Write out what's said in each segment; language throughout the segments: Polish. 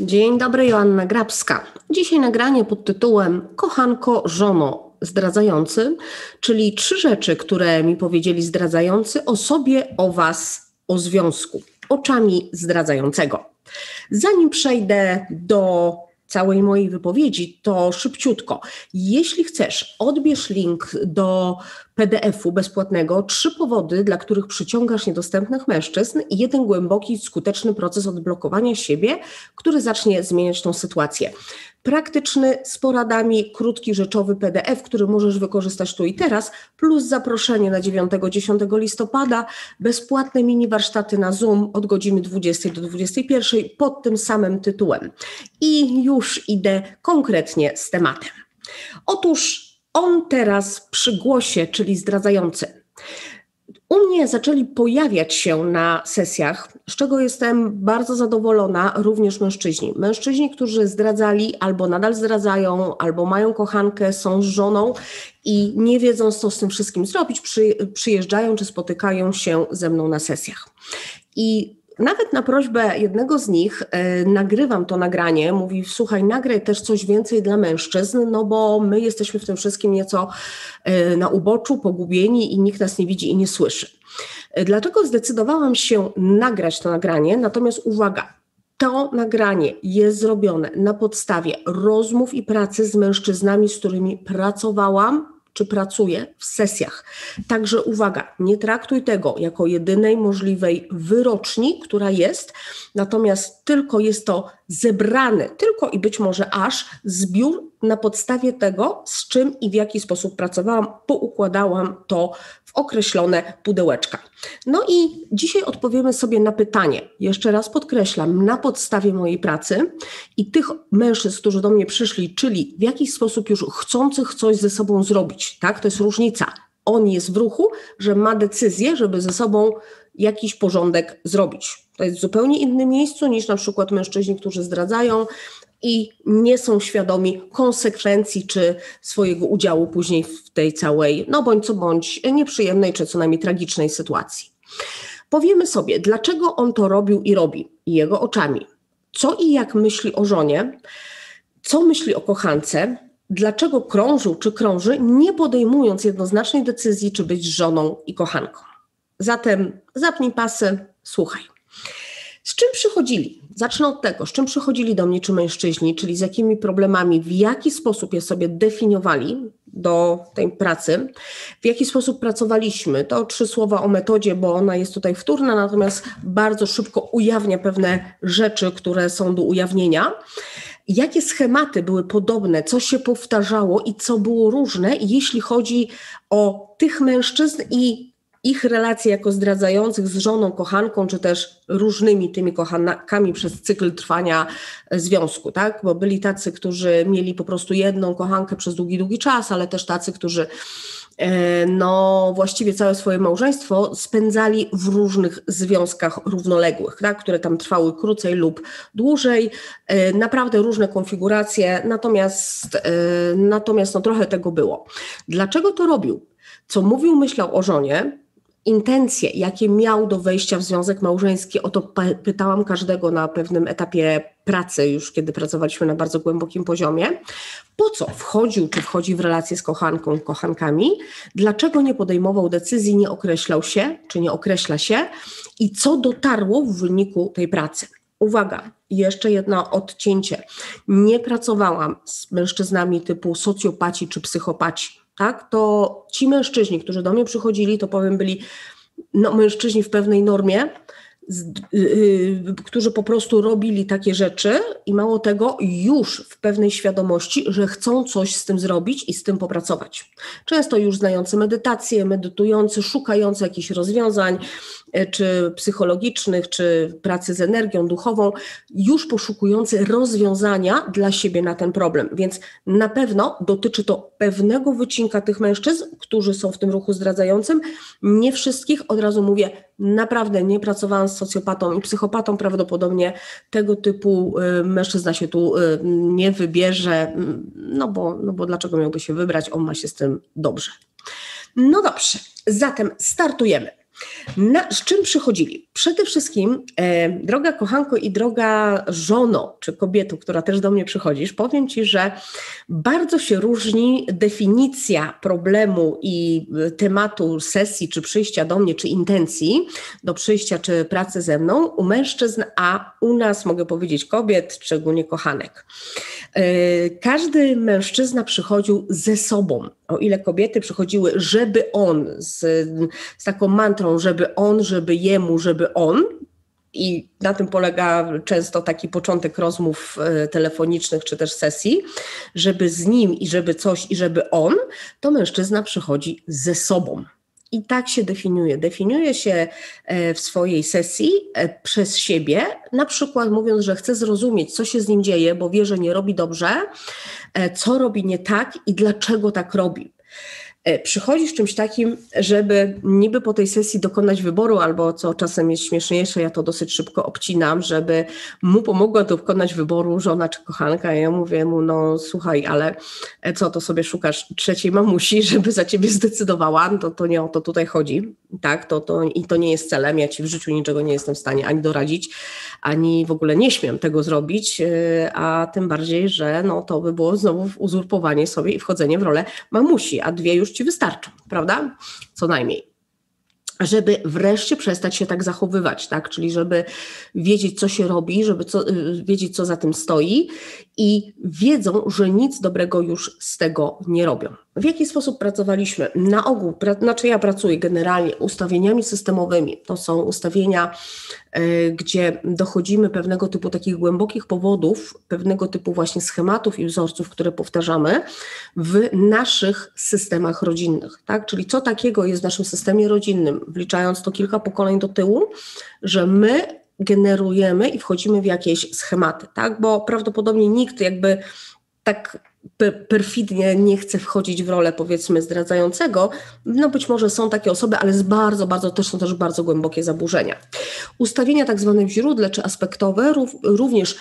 Dzień dobry, Joanna Grabska. Dzisiaj nagranie pod tytułem Kochanko, żono zdradzający, czyli trzy rzeczy, które mi powiedzieli zdradzający o sobie, o was, o związku, oczami zdradzającego. Zanim przejdę do całej mojej wypowiedzi, to szybciutko. Jeśli chcesz, odbierz link do PDF-u bezpłatnego trzy powody, dla których przyciągasz niedostępnych mężczyzn i jeden głęboki, skuteczny proces odblokowania siebie, który zacznie zmieniać tą sytuację. Praktyczny, z poradami, krótki, rzeczowy PDF, który możesz wykorzystać tu i teraz, plus zaproszenie na 9-10 listopada, bezpłatne mini warsztaty na Zoom od godziny 20 do 21 pod tym samym tytułem. I już idę konkretnie z tematem. Otóż on teraz przy głosie, czyli zdradzający. U mnie zaczęli pojawiać się na sesjach, z czego jestem bardzo zadowolona, również mężczyźni. Mężczyźni, którzy zdradzali albo nadal zdradzają, albo mają kochankę, są z żoną i nie wiedzą, co z tym wszystkim zrobić, przy, przyjeżdżają czy spotykają się ze mną na sesjach. I nawet na prośbę jednego z nich e, nagrywam to nagranie. Mówi: Słuchaj, nagraj też coś więcej dla mężczyzn, no bo my jesteśmy w tym wszystkim nieco e, na uboczu, pogubieni i nikt nas nie widzi i nie słyszy. E, dlatego zdecydowałam się nagrać to nagranie. Natomiast uwaga, to nagranie jest zrobione na podstawie rozmów i pracy z mężczyznami, z którymi pracowałam czy pracuje w sesjach. Także uwaga, nie traktuj tego jako jedynej możliwej wyroczni, która jest, natomiast tylko jest to zebrany, tylko i być może aż zbiór na podstawie tego, z czym i w jaki sposób pracowałam, poukładałam to w określone pudełeczka. No i dzisiaj odpowiemy sobie na pytanie, jeszcze raz podkreślam, na podstawie mojej pracy i tych mężczyzn, którzy do mnie przyszli, czyli w jakiś sposób już chcących coś ze sobą zrobić, tak? To jest różnica. On jest w ruchu, że ma decyzję, żeby ze sobą jakiś porządek zrobić. To jest w zupełnie innym miejscu niż na przykład mężczyźni, którzy zdradzają, i nie są świadomi konsekwencji czy swojego udziału później w tej całej, no bądź co bądź, nieprzyjemnej czy co najmniej tragicznej sytuacji. Powiemy sobie, dlaczego on to robił i robi, jego oczami. Co i jak myśli o żonie, co myśli o kochance, dlaczego krążył czy krąży, nie podejmując jednoznacznej decyzji, czy być żoną i kochanką. Zatem zapnij pasy, słuchaj. Z czym przychodzili? Zacznę od tego, z czym przychodzili do mnie czy mężczyźni, czyli z jakimi problemami, w jaki sposób je sobie definiowali do tej pracy, w jaki sposób pracowaliśmy. To trzy słowa o metodzie, bo ona jest tutaj wtórna, natomiast bardzo szybko ujawnia pewne rzeczy, które są do ujawnienia. Jakie schematy były podobne, co się powtarzało i co było różne, jeśli chodzi o tych mężczyzn i ich relacje jako zdradzających z żoną, kochanką, czy też różnymi tymi kochankami przez cykl trwania związku, tak? Bo byli tacy, którzy mieli po prostu jedną kochankę przez długi, długi czas, ale też tacy, którzy e, no właściwie całe swoje małżeństwo spędzali w różnych związkach równoległych, tak, które tam trwały krócej lub dłużej, e, naprawdę różne konfiguracje, natomiast, e, natomiast no trochę tego było. Dlaczego to robił? Co mówił, myślał o żonie, intencje, jakie miał do wejścia w związek małżeński, o to pytałam każdego na pewnym etapie pracy, już kiedy pracowaliśmy na bardzo głębokim poziomie. Po co wchodził, czy wchodzi w relację z kochanką, kochankami? Dlaczego nie podejmował decyzji, nie określał się, czy nie określa się? I co dotarło w wyniku tej pracy? Uwaga, jeszcze jedno odcięcie. Nie pracowałam z mężczyznami typu socjopaci czy psychopaci tak, to ci mężczyźni, którzy do mnie przychodzili, to powiem, byli no, mężczyźni w pewnej normie, yy, którzy po prostu robili takie rzeczy i mało tego, już w pewnej świadomości, że chcą coś z tym zrobić i z tym popracować. Często już znający medytację, medytujący, szukający jakichś rozwiązań, czy psychologicznych, czy pracy z energią duchową, już poszukujący rozwiązania dla siebie na ten problem. Więc na pewno dotyczy to pewnego wycinka tych mężczyzn, którzy są w tym ruchu zdradzającym. Nie wszystkich, od razu mówię, naprawdę nie pracowałam z socjopatą i psychopatą, prawdopodobnie tego typu y, mężczyzna się tu y, nie wybierze, no bo, no bo dlaczego miałby się wybrać, on ma się z tym dobrze. No dobrze, zatem startujemy. Na, z czym przychodzili? Przede wszystkim, e, droga kochanko i droga żono, czy kobieto, która też do mnie przychodzisz, powiem Ci, że bardzo się różni definicja problemu i e, tematu sesji, czy przyjścia do mnie, czy intencji do przyjścia, czy pracy ze mną u mężczyzn, a u nas, mogę powiedzieć, kobiet, szczególnie kochanek. E, każdy mężczyzna przychodził ze sobą, o ile kobiety przychodziły, żeby on, z, z taką mantrą, żeby on, żeby jemu, żeby on, i na tym polega często taki początek rozmów e, telefonicznych czy też sesji, żeby z nim i żeby coś i żeby on, to mężczyzna przychodzi ze sobą. I tak się definiuje. Definiuje się e, w swojej sesji e, przez siebie, na przykład mówiąc, że chce zrozumieć, co się z nim dzieje, bo wie, że nie robi dobrze, co robi nie tak i dlaczego tak robi. E, przychodzi z czymś takim, żeby niby po tej sesji dokonać wyboru, albo co czasem jest śmieszniejsze, ja to dosyć szybko obcinam, żeby mu pomogła dokonać wyboru żona czy kochanka. Ja mówię mu, no słuchaj, ale e, co, to sobie szukasz trzeciej mamusi, żeby za ciebie zdecydowała, to, to nie o to tutaj chodzi, tak, to, to, i to nie jest celem, ja ci w życiu niczego nie jestem w stanie ani doradzić, ani w ogóle nie śmiem tego zrobić, e, a tym bardziej, że no, to by było znowu uzurpowanie sobie i wchodzenie w rolę mamusi, a dwie już ci wystarczą, prawda? Co najmniej żeby wreszcie przestać się tak zachowywać, tak? Czyli żeby wiedzieć, co się robi, żeby co, y, wiedzieć, co za tym stoi i wiedzą, że nic dobrego już z tego nie robią. W jaki sposób pracowaliśmy? Na ogół, pra, znaczy ja pracuję generalnie ustawieniami systemowymi. To są ustawienia, y, gdzie dochodzimy pewnego typu takich głębokich powodów, pewnego typu właśnie schematów i wzorców, które powtarzamy w naszych systemach rodzinnych. Tak? Czyli co takiego jest w naszym systemie rodzinnym, wliczając to kilka pokoleń do tyłu, że my generujemy i wchodzimy w jakieś schematy, tak? Bo prawdopodobnie nikt jakby tak perfidnie nie chce wchodzić w rolę powiedzmy zdradzającego, no być może są takie osoby, ale z bardzo, bardzo też są też bardzo głębokie zaburzenia. Ustawienia tak zwane w źródle czy aspektowe również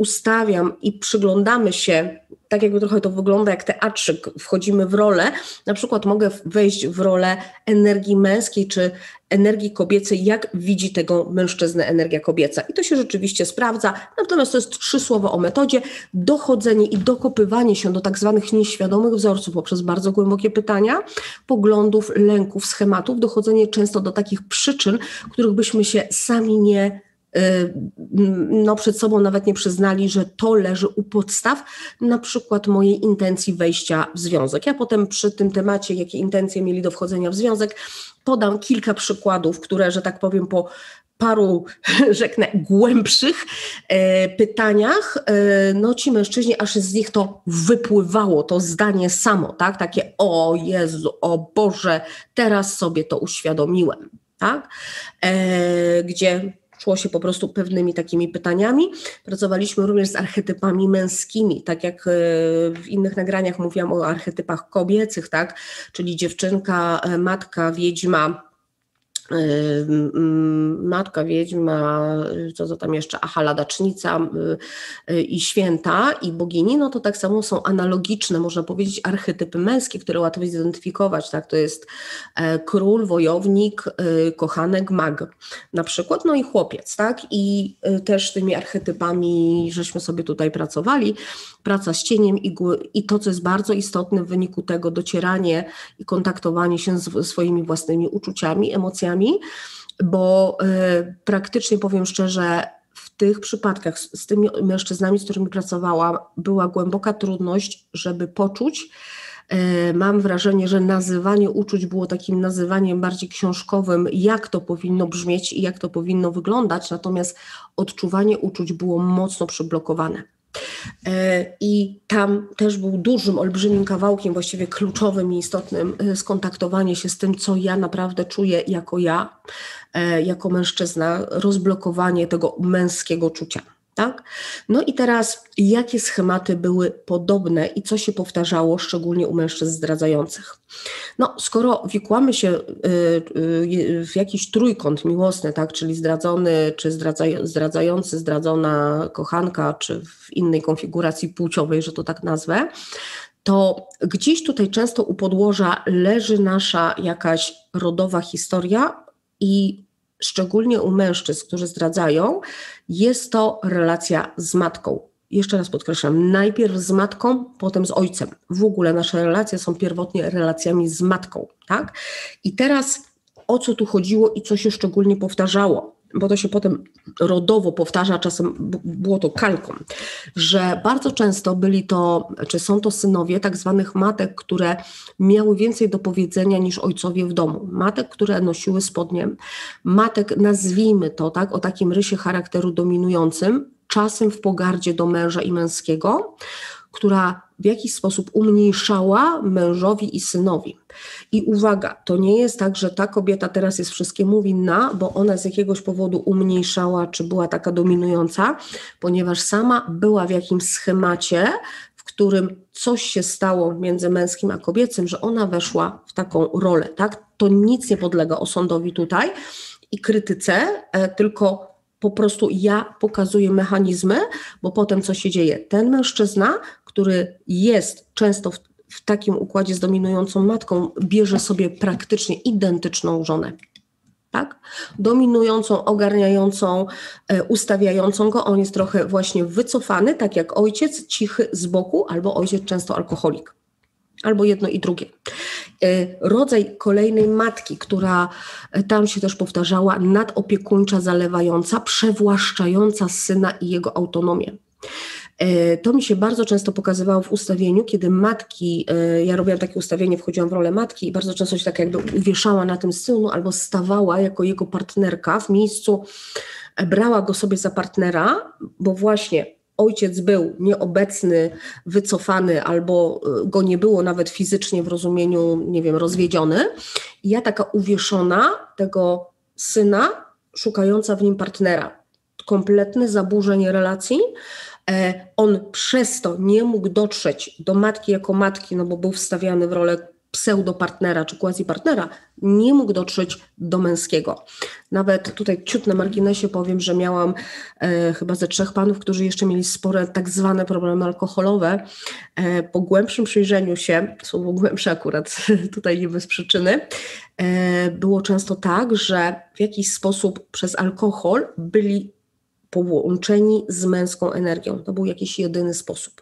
ustawiam i przyglądamy się, tak jakby trochę to wygląda jak teatrzyk, wchodzimy w rolę, na przykład mogę wejść w rolę energii męskiej czy energii kobiecej, jak widzi tego mężczyznę energia kobieca. I to się rzeczywiście sprawdza, natomiast to jest trzy słowa o metodzie, dochodzenie i dokopywanie się do tak zwanych nieświadomych wzorców poprzez bardzo głębokie pytania, poglądów, lęków, schematów, dochodzenie często do takich przyczyn, których byśmy się sami nie no przed sobą nawet nie przyznali, że to leży u podstaw na przykład mojej intencji wejścia w związek. Ja potem przy tym temacie, jakie intencje mieli do wchodzenia w związek, podam kilka przykładów, które, że tak powiem, po paru, rzeknę, głębszych e, pytaniach, e, no ci mężczyźni, aż z nich to wypływało, to zdanie samo, tak? Takie o Jezu, o Boże, teraz sobie to uświadomiłem, tak? E, gdzie szło się po prostu pewnymi takimi pytaniami. Pracowaliśmy również z archetypami męskimi, tak jak e, w innych nagraniach mówiłam o archetypach kobiecych, tak? Czyli dziewczynka, e, matka, wiedźma, Matka Wiedźma, co to tam jeszcze, aha, ladacznica y, y, i święta i bogini, no to tak samo są analogiczne, można powiedzieć, archetypy męskie, które łatwo zidentyfikować, tak, to jest e, król, wojownik, y, kochanek, mag. Na przykład, no i chłopiec, tak, i też tymi archetypami żeśmy sobie tutaj pracowali, praca z cieniem i to, co jest bardzo istotne w wyniku tego, docieranie i kontaktowanie się z swoimi własnymi uczuciami, emocjami, bo y, praktycznie powiem szczerze, w tych przypadkach z, tymi mężczyznami, z którymi pracowałam, była głęboka trudność, żeby poczuć, y, Mam wrażenie, że nazywanie uczuć było takim nazywaniem bardziej książkowym, jak to powinno brzmieć i jak to powinno wyglądać, natomiast odczuwanie uczuć było mocno przyblokowane. E, I tam też był dużym, olbrzymim kawałkiem, właściwie kluczowym i istotnym e, skontaktowanie się z tym, co ja naprawdę czuję jako ja, e, jako mężczyzna, rozblokowanie tego męskiego czucia. Tak? No i teraz, jakie schematy były podobne i co się powtarzało, szczególnie u mężczyzn zdradzających? No, skoro wikłamy się y, y, w jakiś trójkąt miłosny, tak, czyli zdradzony, czy zdradzający, zdradzona kochanka, czy w innej konfiguracji płciowej, że to tak nazwę, to gdzieś tutaj często u podłoża leży nasza jakaś rodowa historia, i szczególnie u mężczyzn, którzy zdradzają, jest to relacja z matką. Jeszcze raz podkreślam, najpierw z matką, potem z ojcem. W ogóle nasze relacje są pierwotnie relacjami z matką, tak? I teraz o co tu chodziło i co się szczególnie powtarzało? Bo to się potem rodowo powtarza, czasem było to kalką, że bardzo często byli to, czy są to synowie tak zwanych matek, które miały więcej do powiedzenia niż ojcowie w domu. Matek, które nosiły spodnie, matek, nazwijmy to tak, o takim rysie charakteru dominującym, czasem w pogardzie do męża i męskiego, która w jakiś sposób umniejszała mężowi i synowi. I uwaga, to nie jest tak, że ta kobieta teraz jest wszystkiemu winna, bo ona z jakiegoś powodu umniejszała, czy była taka dominująca, ponieważ sama była w jakimś schemacie, w którym coś się stało między męskim a kobiecym, że ona weszła w taką rolę. Tak? To nic nie podlega osądowi tutaj i krytyce, e, tylko po prostu ja pokazuję mechanizmy, bo potem co się dzieje? Ten mężczyzna, który jest często w, w takim układzie z dominującą matką, bierze sobie praktycznie identyczną żonę. Tak? Dominującą, ogarniającą, e, ustawiającą go. On jest trochę właśnie wycofany, tak jak ojciec, cichy z boku, albo ojciec często alkoholik. Albo jedno i drugie. E, rodzaj kolejnej matki, która e, tam się też powtarzała, nadopiekuńcza, zalewająca, przewłaszczająca syna i jego autonomię. E, to mi się bardzo często pokazywało w ustawieniu, kiedy matki, e, ja robiłam takie ustawienie, wchodziłam w rolę matki i bardzo często się tak jakby uwieszała na tym synu albo stawała jako jego partnerka w miejscu, e, brała go sobie za partnera, bo właśnie ojciec był nieobecny, wycofany albo go nie było nawet fizycznie w rozumieniu, nie wiem, rozwiedziony. I ja taka uwieszona tego syna, szukająca w nim partnera. Kompletne zaburzenie relacji, on przez to nie mógł dotrzeć do matki jako matki, no bo był wstawiany w rolę pseudopartnera czy quasi-partnera, nie mógł dotrzeć do męskiego. Nawet tutaj ciut na marginesie powiem, że miałam e, chyba ze trzech panów, którzy jeszcze mieli spore tak zwane problemy alkoholowe. E, po głębszym przyjrzeniu się, słowo głębsze akurat tutaj nie bez przyczyny, e, było często tak, że w jakiś sposób przez alkohol byli połączeni z męską energią. To był jakiś jedyny sposób.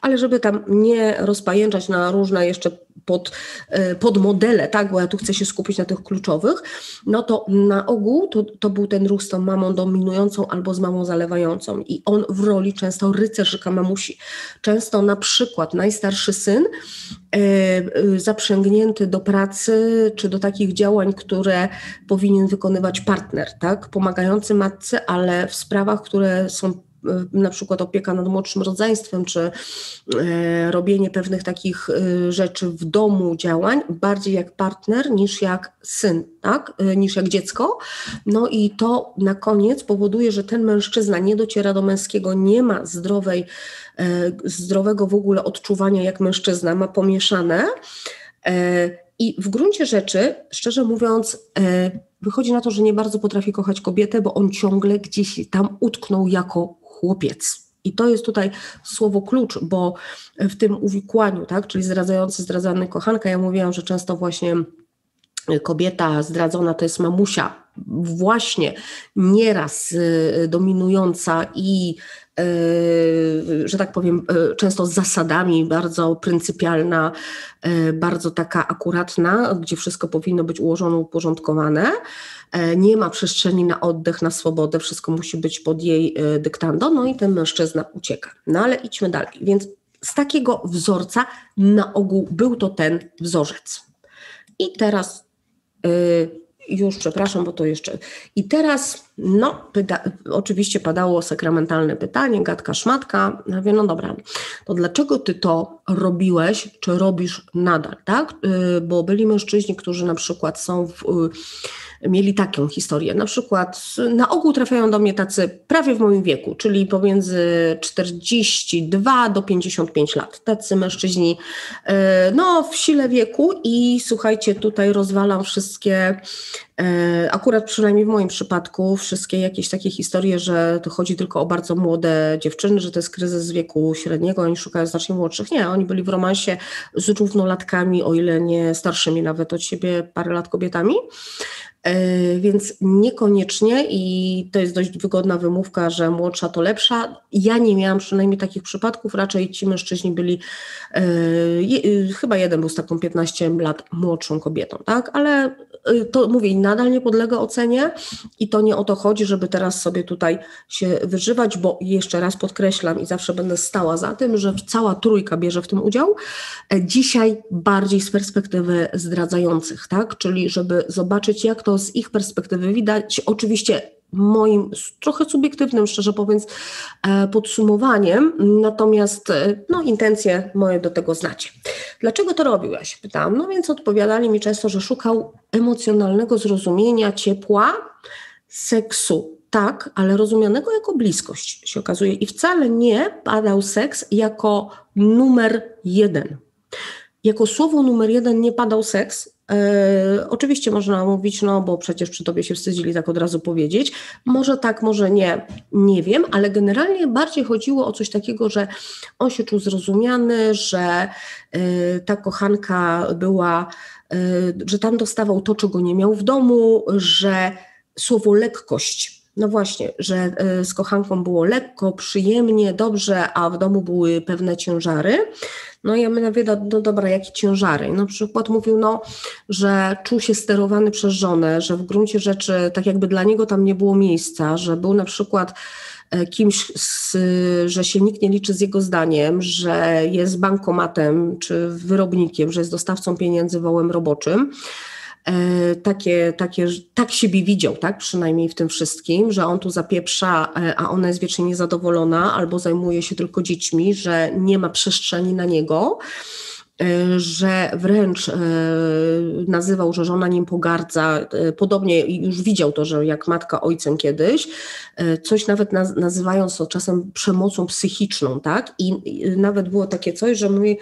Ale żeby tam nie rozpajęczać na różne jeszcze pod, e, pod modele, tak, bo ja tu chcę się skupić na tych kluczowych, no to na ogół to, to był ten ruch z tą mamą dominującą albo z mamą zalewającą i on w roli często rycerzyka mamusi. Często na przykład najstarszy syn e, e, zaprzęgnięty do pracy czy do takich działań, które powinien wykonywać partner, tak, pomagający matce, ale w sprawach, które są na przykład opieka nad młodszym rodzeństwem, czy e, robienie pewnych takich e, rzeczy w domu, działań, bardziej jak partner niż jak syn, tak? E, niż jak dziecko. No i to na koniec powoduje, że ten mężczyzna nie dociera do męskiego, nie ma zdrowej, zdrowego w ogóle odczuwania jak mężczyzna, ma pomieszane. I w gruncie rzeczy, szczerze mówiąc, wychodzi na to, że nie bardzo potrafi kochać kobietę, bo on ciągle gdzieś tam utknął jako chłopiec. I to jest tutaj słowo klucz, bo w tym uwikłaniu, tak, czyli zdradzający, zdradzany kochanka, ja mówiłam, że często właśnie kobieta zdradzona to jest mamusia, właśnie nieraz y, dominująca i y, że tak powiem, y, często z zasadami, bardzo pryncypialna, bardzo taka akuratna, gdzie wszystko powinno być ułożone, uporządkowane. E, nie ma przestrzeni na oddech, na swobodę, wszystko musi być pod jej e, dyktando, no i ten mężczyzna ucieka. No ale idźmy dalej. Więc z takiego wzorca na ogół był to ten wzorzec. I teraz yy, już przepraszam, bo to jeszcze. I teraz, no, pyta, oczywiście padało sakramentalne pytanie, gadka szmatka. Ja mówię, no dobra, to dlaczego ty to robiłeś, czy robisz nadal, tak? Bo byli mężczyźni, którzy na przykład są w. Mieli taką historię. Na przykład na ogół trafiają do mnie tacy prawie w moim wieku, czyli pomiędzy 42 do 55 lat. Tacy mężczyźni e, no, w sile wieku i słuchajcie, tutaj rozwalam wszystkie Akurat przynajmniej w moim przypadku wszystkie jakieś takie historie, że to chodzi tylko o bardzo młode dziewczyny, że to jest kryzys wieku średniego, oni szukają znacznie młodszych. Nie, oni byli w romansie z równolatkami, o ile nie starszymi nawet od siebie parę lat kobietami. E, więc niekoniecznie i to jest dość wygodna wymówka, że młodsza to lepsza. Ja nie miałam przynajmniej takich przypadków, raczej ci mężczyźni byli, e, chyba jeden był z taką 15 lat młodszą kobietą, tak? Ale e, to mówię, nadal nie podlega ocenie i to nie o to chodzi, żeby teraz sobie tutaj się wyżywać, bo jeszcze raz podkreślam i zawsze będę stała za tym, że cała trójka bierze w tym udział. Dzisiaj bardziej z perspektywy zdradzających, tak? Czyli żeby zobaczyć, jak to z ich perspektywy widać. Oczywiście moim trochę subiektywnym, szczerze mówiąc, e, podsumowaniem, natomiast e, no, intencje moje do tego znacie. Dlaczego to robił? Ja się pytałam. No więc odpowiadali mi często, że szukał emocjonalnego zrozumienia, ciepła, seksu. Tak, ale rozumianego jako bliskość się okazuje. I wcale nie padał seks jako numer jeden. Jako słowo numer jeden nie padał seks, E, oczywiście można mówić, no bo przecież przy tobie się wstydzili tak od razu powiedzieć. Może tak, może nie, nie wiem, ale generalnie bardziej chodziło o coś takiego, że on się czuł zrozumiany, że y, ta kochanka była, y, że tam dostawał to, czego nie miał w domu, że słowo lekkość no właśnie, że z kochanką było lekko, przyjemnie, dobrze, a w domu były pewne ciężary. No i ja mówię, no, no dobra, jakie ciężary? No, na przykład mówił, no, że czuł się sterowany przez żonę, że w gruncie rzeczy tak jakby dla niego tam nie było miejsca, że był na przykład e, kimś, z, że się nikt nie liczy z jego zdaniem, że jest bankomatem czy wyrobnikiem, że jest dostawcą pieniędzy wołem roboczym. E, takie, takie, tak siebie widział, tak? przynajmniej w tym wszystkim, że on tu zapieprza, e, a ona jest wiecznie niezadowolona albo zajmuje się tylko dziećmi, że nie ma przestrzeni na niego. E, że wręcz e, nazywał, że żona nim pogardza. E, podobnie już widział to, że jak matka ojcem kiedyś, coś nawet nazywając to czasem przemocą psychiczną, tak? I nawet było takie coś, że mówi,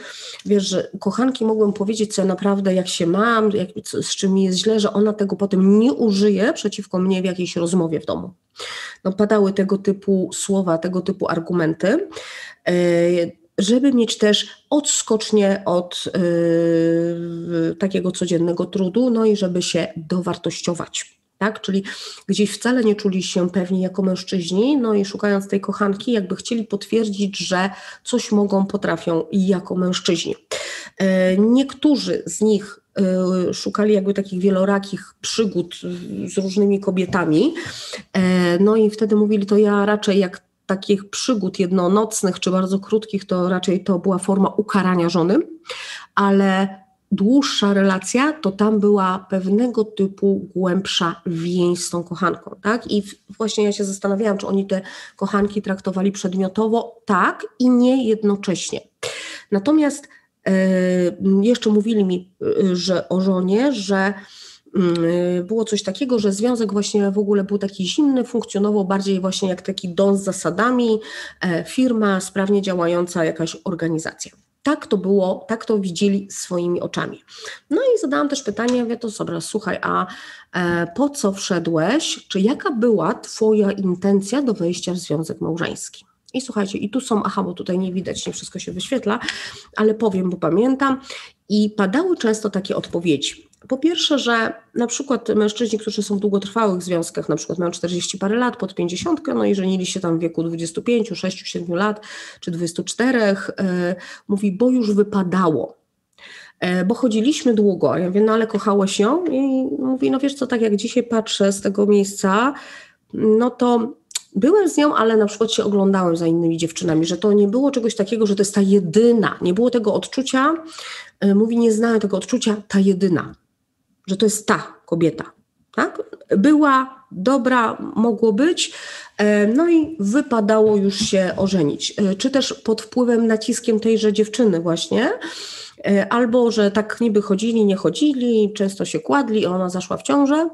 wiesz, że kochanki mogłem powiedzieć co naprawdę, jak się mam, jak, z czym mi jest źle, że ona tego potem nie użyje przeciwko mnie w jakiejś rozmowie w domu. No, padały tego typu słowa, tego typu argumenty żeby mieć też odskocznie od yy, takiego codziennego trudu, no i żeby się dowartościować. Tak? Czyli gdzieś wcale nie czuli się pewni jako mężczyźni, no i szukając tej kochanki, jakby chcieli potwierdzić, że coś mogą, potrafią jako mężczyźni. Yy, niektórzy z nich yy, szukali jakby takich wielorakich przygód z różnymi kobietami, no i wtedy mówili, to ja raczej jak takich przygód jednonocnych czy bardzo krótkich, to raczej to była forma ukarania żony, ale dłuższa relacja, to tam była pewnego typu głębsza więź z tą kochanką, tak? I właśnie ja się zastanawiałam, czy oni te kochanki traktowali przedmiotowo, tak i nie jednocześnie. Natomiast e, jeszcze mówili mi, e, że o żonie, że było coś takiego, że związek właśnie w ogóle był taki zimny, funkcjonował bardziej właśnie jak taki dom z zasadami, e, firma, sprawnie działająca jakaś organizacja. Tak to było, tak to widzieli swoimi oczami. No i zadałam też pytanie, wie to sobie, słuchaj, a e, po co wszedłeś, czy jaka była Twoja intencja do wejścia w związek małżeński? I słuchajcie, i tu są, aha, bo tutaj nie widać, nie wszystko się wyświetla, ale powiem, bo pamiętam. I padały często takie odpowiedzi. Po pierwsze, że na przykład mężczyźni, którzy są w długotrwałych związkach, na przykład mają 40 parę lat, pod 50, no i żenili się tam w wieku 25, 6, 7 lat czy 24, yy, mówi, bo już wypadało. Yy, bo chodziliśmy długo. Ja mówię, no ale kochałeś ją? I mówi, no wiesz co, tak jak dzisiaj patrzę z tego miejsca, no to byłem z nią, ale na przykład się oglądałem za innymi dziewczynami, że to nie było czegoś takiego, że to jest ta jedyna. Nie było tego odczucia, yy, mówi, nie znałem tego odczucia, ta jedyna że to jest ta kobieta. Tak? Była dobra, mogło być, e, no i wypadało już się ożenić. E, czy też pod wpływem, naciskiem tejże dziewczyny, właśnie. E, albo że tak niby chodzili, nie chodzili, często się kładli, ona zaszła w ciążę,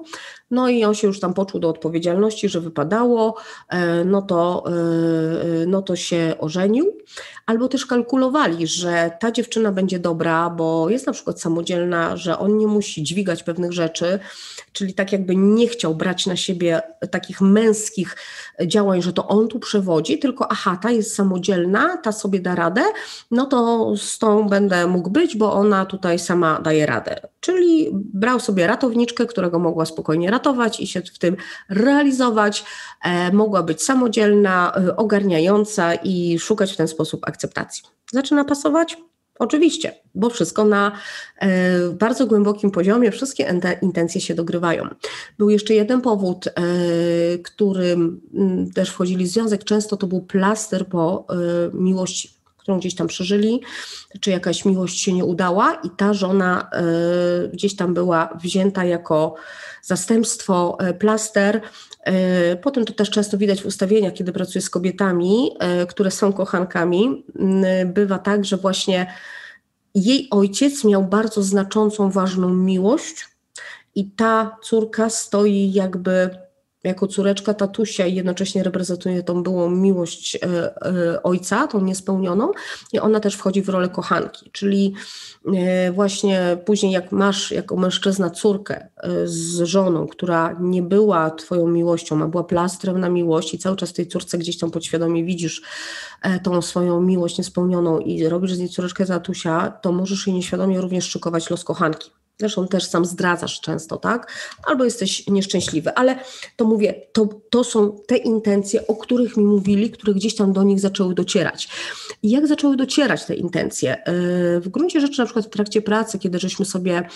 no i on się już tam poczuł do odpowiedzialności, że wypadało, no to, no to się ożenił. Albo też kalkulowali, że ta dziewczyna będzie dobra, bo jest na przykład samodzielna, że on nie musi dźwigać pewnych rzeczy, czyli tak jakby nie chciał brać na siebie takich męskich działań, że to on tu przewodzi, tylko aha, ta jest samodzielna, ta sobie da radę, no to z tą będę mógł być, bo ona tutaj sama daje radę. Czyli brał sobie ratowniczkę, którego mogła spokojnie ratować i się w tym realizować, e, mogła być samodzielna, e, ogarniająca i szukać w ten sposób akceptacji. Zaczyna pasować? Oczywiście, bo wszystko na e, bardzo głębokim poziomie, wszystkie intencje się dogrywają. Był jeszcze jeden powód, e, którym m, też wchodzili w związek, często to był plaster po e, miłości, którą gdzieś tam przeżyli, czy jakaś miłość się nie udała i ta żona gdzieś tam była wzięta jako zastępstwo, plaster. E, potem to też często widać w ustawieniach, kiedy pracuję z kobietami, które są kochankami. Bywa tak, że właśnie jej ojciec miał bardzo znaczącą, ważną miłość, i ta córka stoi jakby jako córeczka tatusia i jednocześnie reprezentuje tą byłą miłość e, e, ojca, tą niespełnioną i ona też wchodzi w rolę kochanki, czyli e, właśnie później jak masz jako mężczyzna córkę z żoną, która nie była twoją miłością, a była plastrem na miłość i cały czas tej córce gdzieś tam podświadomie widzisz tą swoją miłość niespełnioną i robisz z niej córeczkę tatusia, to możesz jej nieświadomie również szykować los kochanki. Zresztą też sam zdradzasz często, tak? Albo jesteś nieszczęśliwy, ale to mówię, to, to są te intencje, o których mi mówili, które gdzieś tam do nich zaczęły docierać. I jak zaczęły docierać te intencje? Yy, w gruncie rzeczy, na przykład w trakcie pracy, kiedy żeśmy sobie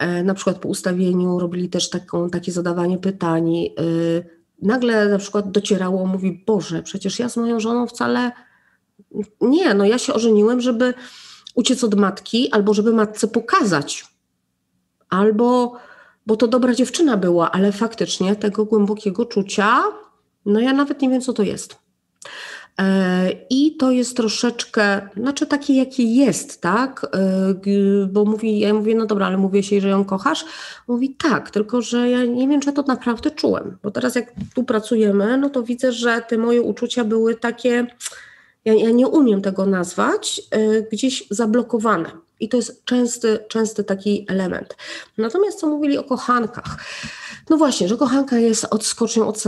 yy, na przykład po ustawieniu robili też taką, takie zadawanie pytań, yy, nagle na przykład docierało, mówi, Boże, przecież ja z moją żoną wcale nie, no ja się ożeniłem, żeby uciec od matki albo żeby matce pokazać, albo bo to dobra dziewczyna była, ale faktycznie tego głębokiego czucia, no ja nawet nie wiem, co to jest. E, I to jest troszeczkę, znaczy takie, jakie jest, tak? E, bo mówi, ja mówię, no dobra, ale mówię się, że ją kochasz. Mówi tak, tylko że ja nie wiem, czy to naprawdę czułem. Bo teraz jak tu pracujemy, no to widzę, że te moje uczucia były takie, ja, ja nie umiem tego nazwać, e, gdzieś zablokowane. I to jest częsty, częsty taki element. Natomiast co mówili o kochankach? No właśnie, że kochanka jest odskocznią od,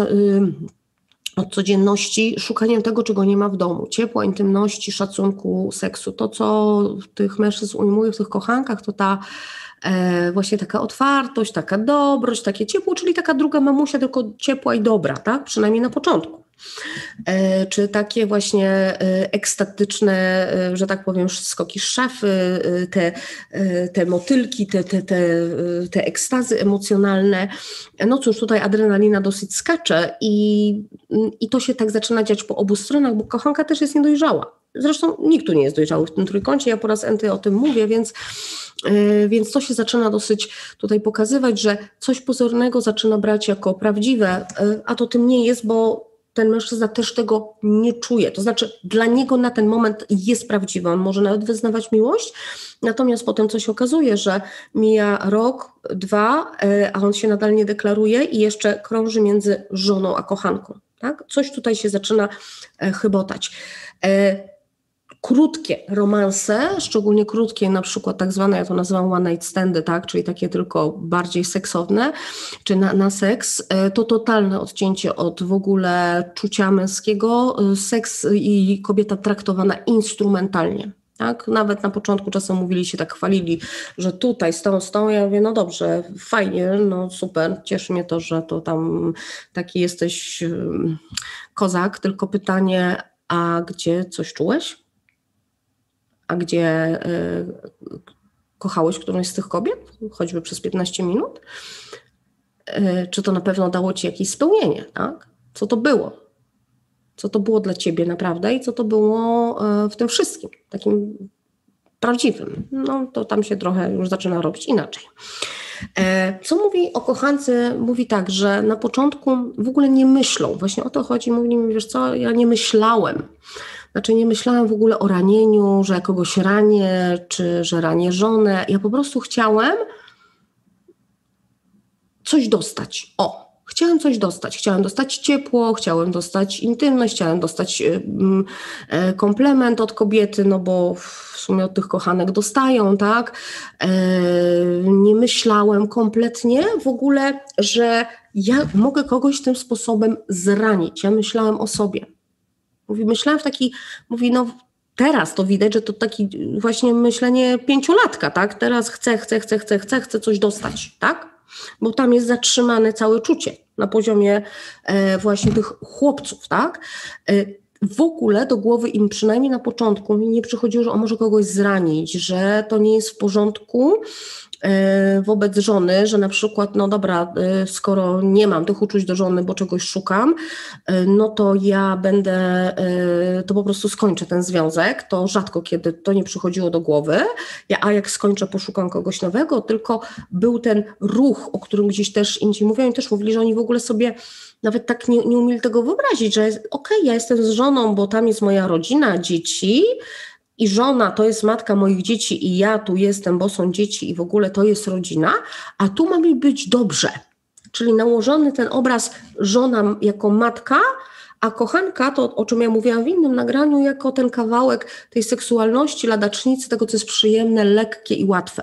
od codzienności, szukaniem tego, czego nie ma w domu. Ciepła, intymności, szacunku, seksu. To, co tych mężczyzn ujmuje w tych kochankach, to ta e, właśnie taka otwartość, taka dobrość, takie ciepło, czyli taka druga mamusia, tylko ciepła i dobra, tak? Przynajmniej na początku. E, czy takie właśnie e, ekstatyczne, e, że tak powiem, skoki szafy, te, te motylki, te, te, te, te ekstazy emocjonalne. No cóż, tutaj adrenalina dosyć skacze i, i to się tak zaczyna dziać po obu stronach, bo kochanka też jest niedojrzała. Zresztą nikt tu nie jest dojrzały w tym trójkącie, ja po raz enty o tym mówię, więc, więc to się zaczyna dosyć tutaj pokazywać, że coś pozornego zaczyna brać jako prawdziwe, a to tym nie jest, bo ten mężczyzna też tego nie czuje. To znaczy, dla niego na ten moment jest prawdziwy, on może nawet wyznawać miłość, natomiast potem coś okazuje, że mija rok, dwa, e, a on się nadal nie deklaruje i jeszcze krąży między żoną a kochanką. Tak? Coś tutaj się zaczyna e, chybotać. Krótkie romanse, szczególnie krótkie, na przykład tak zwane, ja to nazywam one night standy, tak, czyli takie tylko bardziej seksowne, czy na, na seks, e, to totalne odcięcie od w ogóle czucia męskiego, e, seks i kobieta traktowana instrumentalnie. Tak? Nawet na początku czasem mówili się, tak chwalili, że tutaj z tą, z tą, ja mówię, no dobrze, fajnie, no super, cieszy mnie to, że to tam taki jesteś kozak, tylko pytanie, a gdzie coś czułeś? A gdzie y, kochałeś którąś z tych kobiet, choćby przez 15 minut? Y, czy to na pewno dało ci jakieś spełnienie, tak? Co to było? Co to było dla ciebie naprawdę i co to było y, w tym wszystkim, takim prawdziwym? No to tam się trochę już zaczyna robić inaczej. E, co mówi o kochance? Mówi tak, że na początku w ogóle nie myślą. Właśnie o to chodzi. Mówi mi, wiesz co, ja nie myślałem. Znaczy nie myślałam w ogóle o ranieniu, że kogoś ranię, czy że ranię żonę. Ja po prostu chciałem coś dostać. O, Chciałem coś dostać. Chciałem dostać ciepło, chciałem dostać intymność, chciałem dostać e, komplement od kobiety, no bo w sumie od tych kochanek dostają, tak? E, nie myślałem kompletnie w ogóle, że ja mogę kogoś tym sposobem zranić. Ja myślałem o sobie. Mówi, myślałem w taki, mówi, no teraz to widać, że to taki właśnie myślenie pięciolatka, tak? Teraz chcę, chcę, chcę, chcę, chcę, chcę coś dostać, tak? Bo tam jest zatrzymane całe czucie na poziomie e, właśnie tych chłopców, tak? E, w ogóle do głowy im przynajmniej na początku mi nie przychodziło, że on może kogoś zranić, że to nie jest w porządku, wobec żony, że na przykład, no dobra, e, skoro nie mam tych uczuć do żony, bo czegoś szukam, e, no to ja będę, to po prostu skończę ten związek. To rzadko kiedy to nie przychodziło do głowy. Ja, a jak skończę, poszukam kogoś nowego, tylko był ten ruch, o którym gdzieś też inni mówią i też mówili, że oni w ogóle sobie nawet tak nie, nie umieli tego wyobrazić, że okej, okay, ja jestem z żoną, bo tam jest moja rodzina, dzieci, i żona to jest matka moich dzieci i ja tu jestem, bo są dzieci i w ogóle to jest rodzina, a tu ma mi być dobrze. Czyli nałożony ten obraz żona jako matka, a kochanka, to o czym ja mówiłam w innym nagraniu, jako ten kawałek tej seksualności, ladacznicy, tego, co jest przyjemne, lekkie i łatwe.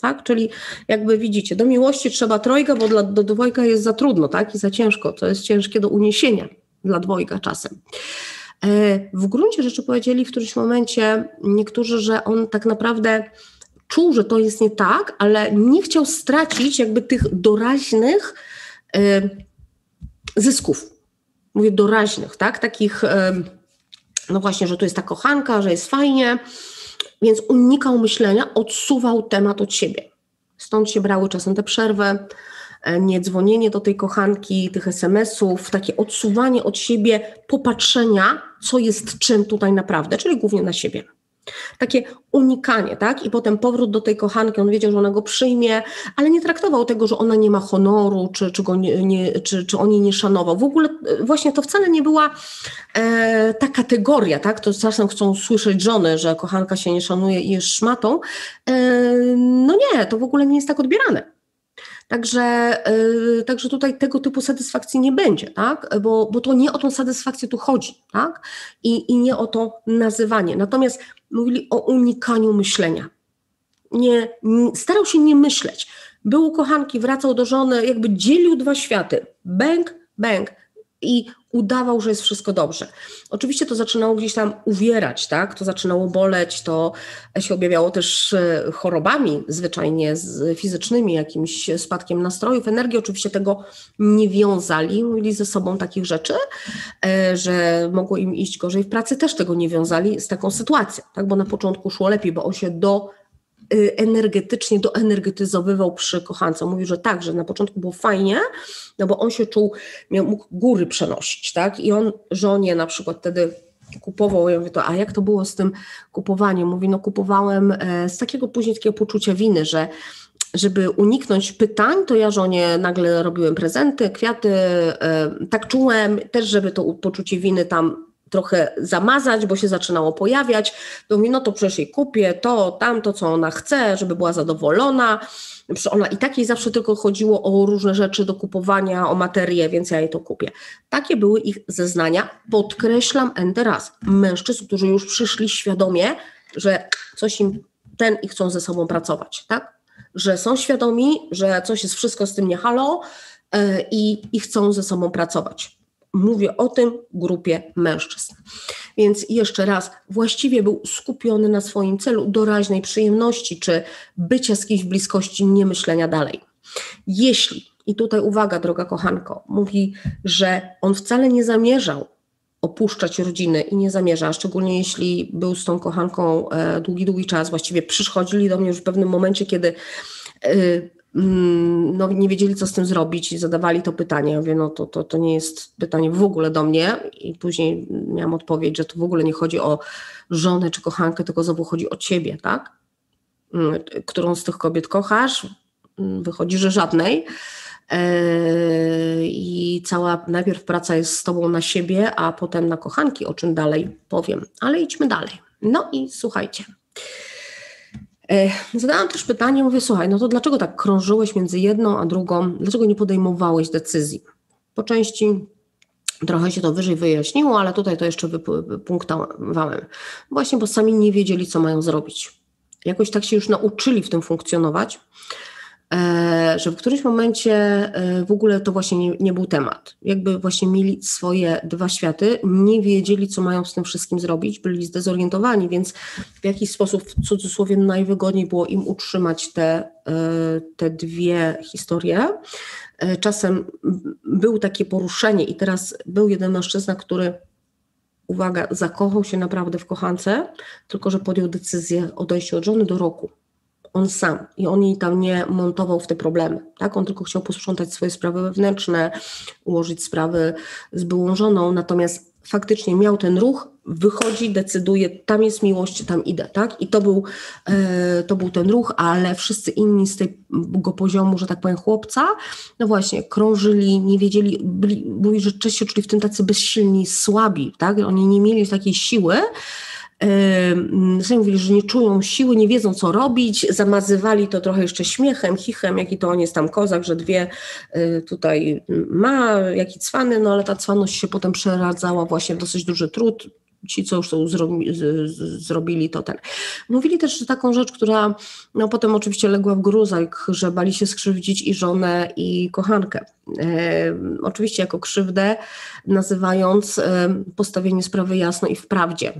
Tak? Czyli jakby widzicie, do miłości trzeba trojga, bo dla, do dwojga jest za trudno tak? i za ciężko. To jest ciężkie do uniesienia dla dwojga czasem. E, w gruncie rzeczy powiedzieli w którymś momencie niektórzy, że on tak naprawdę czuł, że to jest nie tak, ale nie chciał stracić jakby tych doraźnych e, zysków. Mówię doraźnych, tak? Takich, e, no właśnie, że tu jest ta kochanka, że jest fajnie, więc unikał myślenia, odsuwał temat od siebie. Stąd się brały czasem te przerwy, nie dzwonienie do tej kochanki, tych SMS-ów, takie odsuwanie od siebie, popatrzenia, co jest czym tutaj naprawdę, czyli głównie na siebie. Takie unikanie, tak? I potem powrót do tej kochanki, on wiedział, że ona go przyjmie, ale nie traktował tego, że ona nie ma honoru, czy, czy, go nie, nie czy, czy on jej nie szanował. W ogóle e, właśnie to wcale nie była e, ta kategoria, tak? To czasem chcą słyszeć żony, że kochanka się nie szanuje i jest szmatą. E, no nie, to w ogóle nie jest tak odbierane. Także, yy, także tutaj tego typu satysfakcji nie będzie, tak? bo, bo to nie o tą satysfakcję tu chodzi tak? I, i nie o to nazywanie. Natomiast mówili o unikaniu myślenia. Nie, nie, starał się nie myśleć. Był u kochanki, wracał do żony, jakby dzielił dwa światy. Bęk, bęk i udawał, że jest wszystko dobrze. Oczywiście to zaczynało gdzieś tam uwierać, tak? To zaczynało boleć, to się objawiało też e, chorobami, zwyczajnie fizycznymi, jakimś spadkiem nastrojów, energii. Oczywiście tego nie wiązali, mówili ze sobą takich rzeczy, e, że mogło im iść gorzej w pracy, też tego nie wiązali z taką sytuacją, tak? Bo na początku szło lepiej, bo on się do energetycznie doenergetyzowywał przy kochance. Mówił, że tak, że na początku było fajnie, no bo on się czuł, miał, mógł góry przenosić, tak? I on żonie na przykład wtedy kupował, ja mówię to, a jak to było z tym kupowaniem? Mówi, no kupowałem e, z takiego później takiego poczucia winy, że żeby uniknąć pytań, to ja żonie nagle robiłem prezenty, kwiaty, e, tak czułem też, żeby to poczucie winy tam trochę zamazać, bo się zaczynało pojawiać. To mówi, no to przecież jej kupię to, tamto, co ona chce, żeby była zadowolona. Ona i tak jej zawsze tylko chodziło o różne rzeczy do kupowania, o materię, więc ja jej to kupię. Takie były ich zeznania. Podkreślam N raz. Mężczyzn, którzy już przyszli świadomie, że coś im ten i chcą ze sobą pracować, tak? Że są świadomi, że coś jest wszystko z tym nie halo yy, i, i chcą ze sobą pracować. Mówię o tym grupie mężczyzn. Więc jeszcze raz, właściwie był skupiony na swoim celu doraźnej przyjemności czy bycia z kimś w bliskości, nie myślenia dalej. Jeśli, i tutaj uwaga, droga kochanko, mówi, że on wcale nie zamierzał opuszczać rodziny i nie zamierza, szczególnie jeśli był z tą kochanką e, długi, długi czas, właściwie przychodzili do mnie już w pewnym momencie, kiedy e, no, nie wiedzieli, co z tym zrobić i zadawali to pytanie. Ja mówię, no to, to, to nie jest pytanie w ogóle do mnie i później miałam odpowiedź, że to w ogóle nie chodzi o żonę czy kochankę, tylko znowu chodzi o ciebie, tak? Mm, którą z tych kobiet kochasz? Mm, wychodzi, że żadnej. E, I cała najpierw praca jest z tobą na siebie, a potem na kochanki, o czym dalej powiem. Ale idźmy dalej. No i słuchajcie. E, zadałam też pytanie, mówię, słuchaj, no to dlaczego tak krążyłeś między jedną a drugą, dlaczego nie podejmowałeś decyzji? Po części Trochę się to wyżej wyjaśniło, ale tutaj to jeszcze wypunktowałem. Właśnie, bo sami nie wiedzieli, co mają zrobić. Jakoś tak się już nauczyli w tym funkcjonować, że w którymś momencie e, w ogóle to właśnie nie, nie, był temat. Jakby właśnie mieli swoje dwa światy, nie wiedzieli, co mają z tym wszystkim zrobić, byli zdezorientowani, więc w jakiś sposób, w cudzysłowie, najwygodniej było im utrzymać te, e, te dwie historie. Czasem był takie poruszenie i teraz był jeden mężczyzna, który uwaga, zakochał się naprawdę w kochance, tylko że podjął decyzję o od żony do roku. On sam i on jej tam nie montował w te problemy. Tak? On tylko chciał posprzątać swoje sprawy wewnętrzne, ułożyć sprawy z byłą żoną, natomiast faktycznie miał ten ruch, wychodzi, decyduje, tam jest miłość, tam idę, tak? I to był, e, to był ten ruch, ale wszyscy inni z tego poziomu, że tak powiem, chłopca, no właśnie, krążyli, nie wiedzieli, byli, byli rzeczywiście czuli w tym tacy bezsilni, słabi, tak? Oni nie mieli takiej siły, Sami mówili, że nie czują siły, nie wiedzą co robić, zamazywali to trochę jeszcze śmiechem, chichem, jaki to on jest tam kozak, że dwie y, tutaj ma, jaki cwany, no ale ta cwaność się potem przeradzała właśnie w dosyć duży trud, ci, co już to zrobili, to ten. Mówili też taką rzecz, która no, potem oczywiście legła w gruzach, że bali się skrzywdzić i żonę, i kochankę. E, oczywiście jako krzywdę, nazywając e, postawienie sprawy jasno i w prawdzie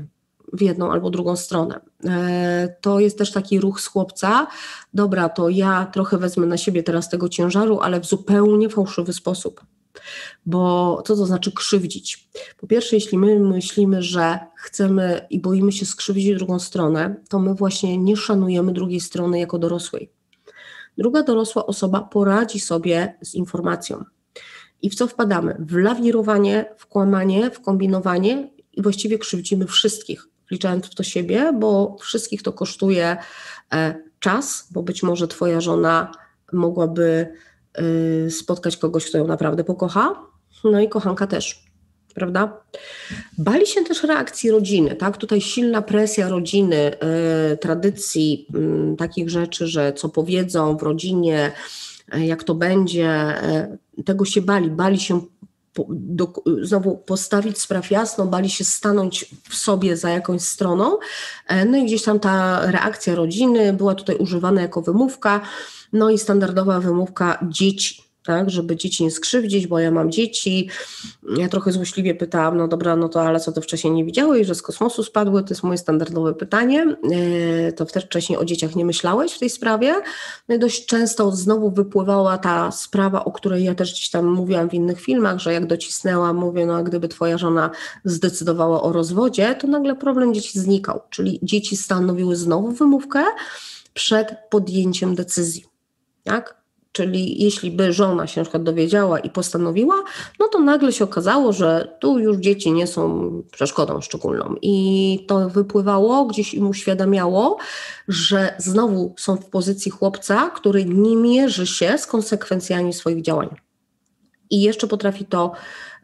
w jedną albo drugą stronę. E, to jest też taki ruch z chłopca. Dobra, to ja trochę wezmę na siebie teraz tego ciężaru, ale w zupełnie fałszywy sposób. Bo co to znaczy krzywdzić? Po pierwsze, jeśli my myślimy, że chcemy i boimy się skrzywdzić drugą stronę, to my właśnie nie szanujemy drugiej strony jako dorosłej. Druga dorosła osoba poradzi sobie z informacją. I w co wpadamy? W lawirowanie, w kłamanie, w kombinowanie i właściwie krzywdzimy wszystkich wliczając w to siebie, bo wszystkich to kosztuje e, czas, bo być może Twoja żona mogłaby y, spotkać kogoś, kto ją naprawdę pokocha, no i kochanka też, prawda? Bali się też reakcji rodziny, tak? Tutaj silna presja rodziny, y, tradycji, y, takich rzeczy, że co powiedzą w rodzinie, jak to będzie, tego się bali, bali się do, znowu postawić spraw jasno, bali się stanąć w sobie za jakąś stroną. E, no i gdzieś tam ta reakcja rodziny była tutaj używana jako wymówka. No i standardowa wymówka dzieci tak, żeby dzieci nie skrzywdzić, bo ja mam dzieci. Ja trochę złośliwie pytałam, no dobra, no to ale co ty wcześniej nie widziałeś, że z kosmosu spadły? To jest moje standardowe pytanie. E, to wtedy wcześniej o dzieciach nie myślałeś w tej sprawie? No i dość często znowu wypływała ta sprawa, o której ja też gdzieś tam mówiłam w innych filmach, że jak docisnęłam, mówię, no a gdyby twoja żona zdecydowała o rozwodzie, to nagle problem dzieci znikał, czyli dzieci stanowiły znowu wymówkę przed podjęciem decyzji. Tak? Czyli jeśli by żona się na przykład dowiedziała i postanowiła, no to nagle się okazało, że tu już dzieci nie są przeszkodą szczególną. I to wypływało, gdzieś im uświadamiało, że znowu są w pozycji chłopca, który nie mierzy się z konsekwencjami swoich działań. I jeszcze potrafi to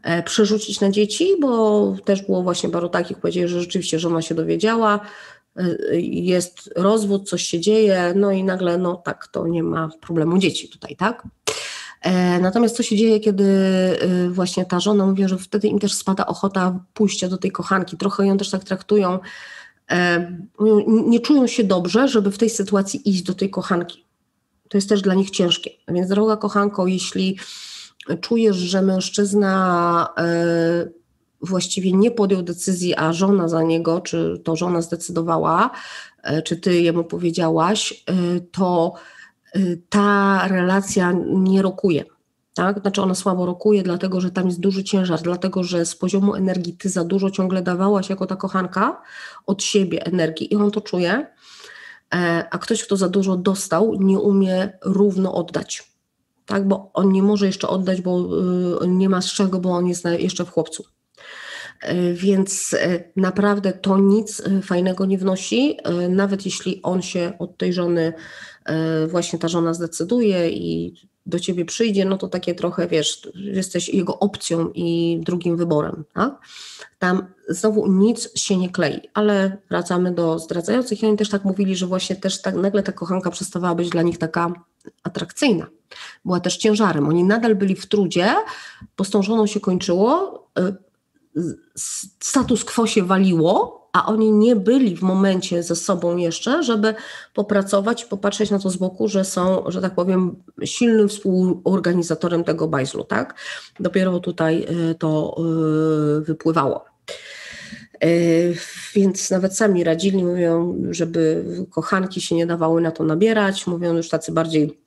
e, przerzucić na dzieci, bo też było właśnie paru takich, powiedzieli, że rzeczywiście żona się dowiedziała, jest rozwód, coś się dzieje, no i nagle, no tak, to nie ma problemu dzieci tutaj, tak? E, natomiast co się dzieje, kiedy y, właśnie ta żona mówi, że wtedy im też spada ochota pójścia do tej kochanki, trochę ją też tak traktują, e, nie czują się dobrze, żeby w tej sytuacji iść do tej kochanki. To jest też dla nich ciężkie. Więc droga kochanko, jeśli czujesz, że mężczyzna e, właściwie nie podjął decyzji, a żona za niego, czy to żona zdecydowała, e, czy ty jemu powiedziałaś, e, to e, ta relacja nie rokuje. Tak? Znaczy ona słabo rokuje, dlatego że tam jest duży ciężar, dlatego że z poziomu energii ty za dużo ciągle dawałaś jako ta kochanka od siebie energii i on to czuje, a ktoś, kto za dużo dostał, nie umie równo oddać. Tak? Bo on nie może jeszcze oddać, bo nie ma z czego, bo on jest jeszcze w chłopcu. E, więc e, naprawdę to nic e, fajnego nie wnosi, nawet jeśli on się od tej żony, właśnie ta żona zdecyduje i do ciebie przyjdzie, no to takie trochę, wiesz, jesteś jego opcją i drugim wyborem. Tak? Tam znowu nic się nie klei, ale wracamy do zdradzających i oni też tak mówili, że właśnie też tak nagle ta kochanka przestawała być dla nich taka atrakcyjna. Była też ciężarem. Oni nadal byli w trudzie, bo z tą żoną się kończyło, status quo się waliło, a oni nie byli w momencie ze sobą jeszcze, żeby popracować, popatrzeć na to z boku, że są, że tak powiem, silnym współorganizatorem tego bajzlu, tak? Dopiero tutaj y, to y, wypływało. Y, więc nawet sami radzili, mówią, żeby kochanki się nie dawały na to nabierać, mówią już tacy bardziej E,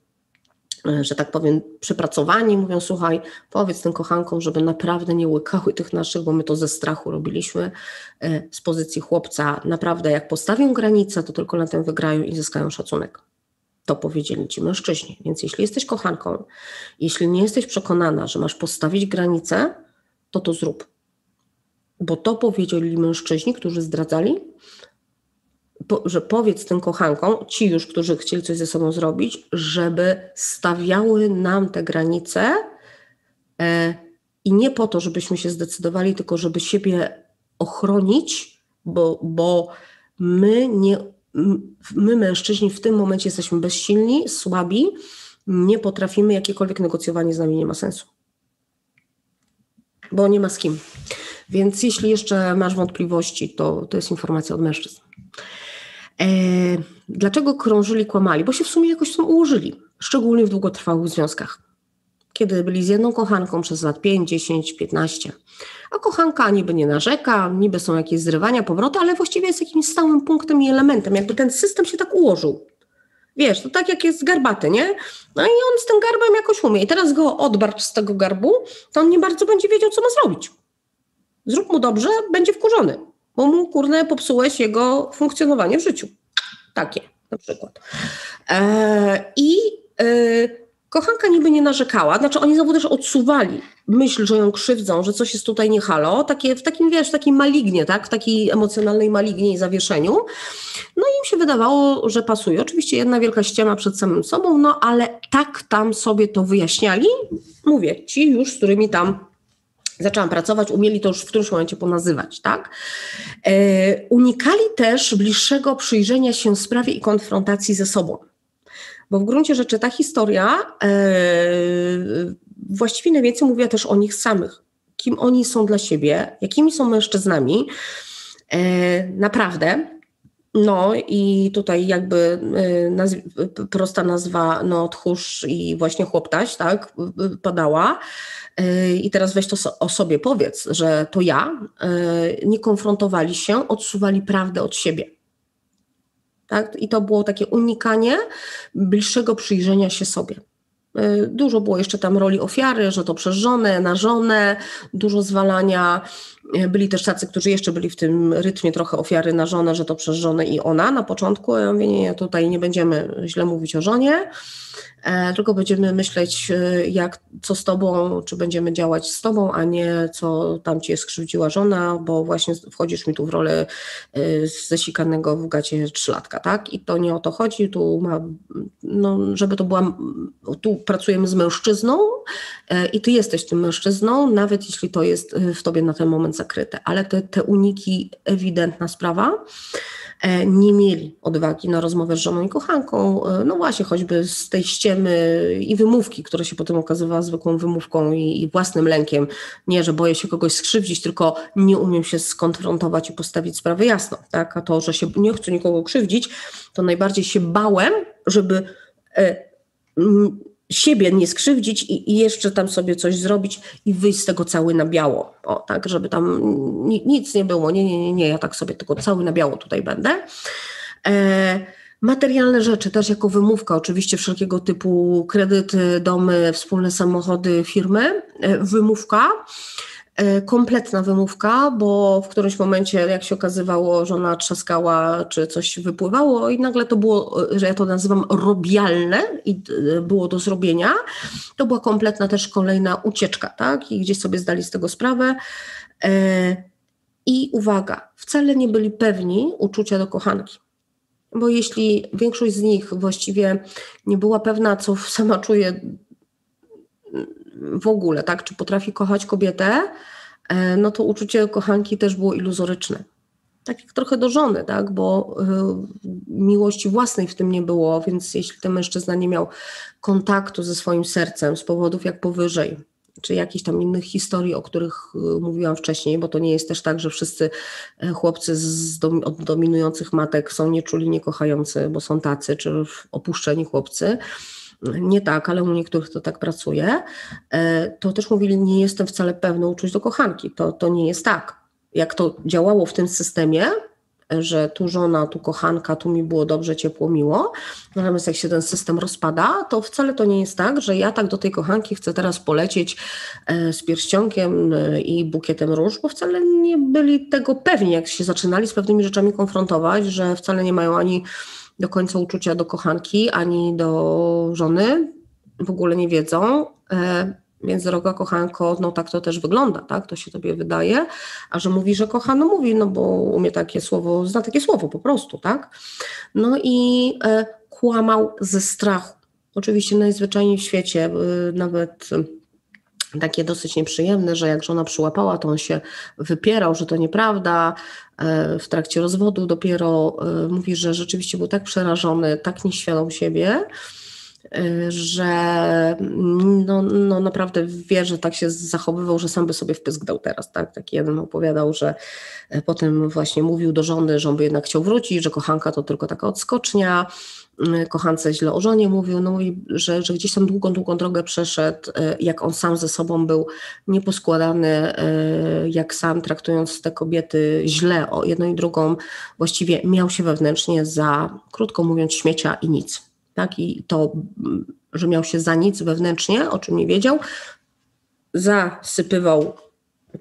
że tak powiem, przepracowani, mówią, słuchaj, powiedz tym kochankom, żeby naprawdę nie łykały tych naszych, bo my to ze strachu robiliśmy e, z pozycji chłopca. Naprawdę, jak postawią granicę, to tylko na tym wygrają i zyskają szacunek. To powiedzieli ci mężczyźni. Więc jeśli jesteś kochanką, jeśli nie jesteś przekonana, że masz postawić granicę, to to zrób. Bo to powiedzieli mężczyźni, którzy zdradzali, po, że powiedz tym kochankom, ci już, którzy chcieli coś ze sobą zrobić, żeby stawiały nam te granice e, i nie po to, żebyśmy się zdecydowali, tylko żeby siebie ochronić, bo, bo my, nie, my mężczyźni w tym momencie jesteśmy bezsilni, słabi, nie potrafimy, jakiekolwiek negocjowanie z nami nie ma sensu. Bo nie ma z kim. Więc jeśli jeszcze masz wątpliwości, to to jest informacja od mężczyzn. E, dlaczego krążyli, kłamali? Bo się w sumie jakoś tam ułożyli, szczególnie w długotrwałych związkach. Kiedy byli z jedną kochanką przez lat 5, 10, 15. A kochanka niby nie narzeka, niby są jakieś zrywania, powroty, ale właściwie jest jakimś stałym punktem i elementem. Jakby ten system się tak ułożył. Wiesz, to tak jak jest garbaty, nie? No i on z tym garbem jakoś umie. I teraz go odbarcz z tego garbu, to on nie bardzo będzie wiedział, co ma zrobić. Zrób mu dobrze, będzie wkurzony bo mu kurde popsułeś jego funkcjonowanie w życiu. Takie na przykład. E, I e, kochanka niby nie narzekała, znaczy oni znowu też odsuwali myśl, że ją krzywdzą, że coś jest tutaj nie halo, takie, w takim, wiesz, takim malignie, tak, w takiej emocjonalnej malignie i zawieszeniu. No i im się wydawało, że pasuje. Oczywiście jedna wielka ściema przed samym sobą, no ale tak tam sobie to wyjaśniali, mówię, ci już, z którymi tam zaczęłam pracować, umieli to już w którymś momencie ponazywać, tak? E, unikali też bliższego przyjrzenia się sprawie i konfrontacji ze sobą. Bo w gruncie rzeczy ta historia e, właściwie najwięcej mówiła też o nich samych. Kim oni są dla siebie, jakimi są mężczyznami. E, naprawdę. No i tutaj jakby e, prosta nazwa, no tchórz i właśnie chłoptaś, tak, padała. I teraz weź to o sobie powiedz, że to ja, e, nie konfrontowali się, odsuwali prawdę od siebie. Tak? I to było takie unikanie bliższego przyjrzenia się sobie. E, dużo było jeszcze tam roli ofiary, że to przez żonę, na żonę, dużo zwalania. E, byli też tacy, którzy jeszcze byli w tym rytmie trochę ofiary na żonę, że to przez żonę i ona na początku. Ja mówię, nie, tutaj nie będziemy źle mówić o żonie E, tylko będziemy myśleć, e, jak, co z tobą, czy będziemy działać z tobą, a nie co tam cię skrzywdziła żona, bo właśnie wchodzisz mi tu w rolę zesikanego w gacie trzylatka, tak? I to nie o to chodzi, tu ma, no, żeby to była, tu pracujemy z mężczyzną i ty jesteś tym mężczyzną, nawet jeśli to jest w tobie na ten moment zakryte, ale te, te uniki, ewidentna sprawa, E, nie mieli odwagi na rozmowę z żoną i kochanką, e, no właśnie choćby z tej ściemy i wymówki, która się potem okazywała zwykłą wymówką i, i własnym lękiem. Nie, że boję się kogoś skrzywdzić, tylko nie umiem się skonfrontować i postawić sprawę jasno. Tak? A to, że się nie chcę nikogo krzywdzić, to najbardziej się bałem, żeby e, siebie nie skrzywdzić i, i, jeszcze tam sobie coś zrobić i wyjść z tego cały na biało. O, tak, żeby tam nic nie było. Nie, nie, nie, nie, ja tak sobie tylko cały na biało tutaj będę. E, materialne rzeczy też jako wymówka, oczywiście wszelkiego typu kredyty, domy, wspólne samochody, firmy. E, wymówka. E, kompletna wymówka, bo w którymś momencie, jak się okazywało, żona trzaskała, czy coś wypływało i nagle to było, że ja to nazywam robialne i e, było do zrobienia, to była kompletna też kolejna ucieczka, tak? I gdzieś sobie zdali z tego sprawę. E, I uwaga, wcale nie byli pewni uczucia do kochanki. Bo jeśli większość z nich właściwie nie była pewna, co sama czuje w ogóle, tak, czy potrafi kochać kobietę, e, no to uczucie kochanki też było iluzoryczne. tak jak trochę do żony, tak? bo y, miłości własnej w tym nie było, więc jeśli ten mężczyzna nie miał kontaktu ze swoim sercem z powodów jak powyżej, czy jakichś tam innych historii, o których y, mówiłam wcześniej, bo to nie jest też tak, że wszyscy e, chłopcy z dom, od dominujących matek są nieczuli, niekochający, bo są tacy, czy opuszczeni chłopcy. Nie tak, ale u niektórych to tak pracuje. E, to też mówili, nie jestem wcale pewny uczuć do kochanki. To, to nie jest tak. Jak to działało w tym systemie, że tu żona, tu kochanka, tu mi było dobrze, ciepło, miło. Natomiast jak się ten system rozpada, to wcale to nie jest tak, że ja tak do tej kochanki chcę teraz polecieć e, z pierścionkiem e, i bukietem róż, bo wcale nie byli tego pewni, jak się zaczynali z pewnymi rzeczami konfrontować, że wcale nie mają ani do końca uczucia do kochanki, ani do żony, w ogóle nie wiedzą. E, więc droga kochanko, no tak to też wygląda, tak? To się tobie wydaje, a że mówi, że kocha, no mówi, no bo umie takie słowo, zna takie słowo po prostu, tak? No i e, kłamał ze strachu. Oczywiście najzwyczajniej w świecie, e, nawet takie dosyć nieprzyjemne, że jak żona przyłapała, to on się wypierał, że to nieprawda. E, w trakcie rozwodu dopiero e, mówi, że rzeczywiście był tak przerażony, tak nieświadom siebie, że no, no naprawdę wie, że tak się zachowywał, że sam by sobie wpysk dał teraz. Tak? Taki jeden opowiadał, że e, potem właśnie mówił do żony, że on by jednak chciał wrócić, że kochanka to tylko taka odskocznia, kochance źle o żonie mówił, no i że, że gdzieś tam długą, długą drogę przeszedł, e, jak on sam ze sobą był nieposkładany, e, jak sam traktując te kobiety źle o jedną i drugą, właściwie miał się wewnętrznie za, krótko mówiąc, śmiecia i nic tak? I to, że miał się za nic wewnętrznie, o czym nie wiedział, zasypywał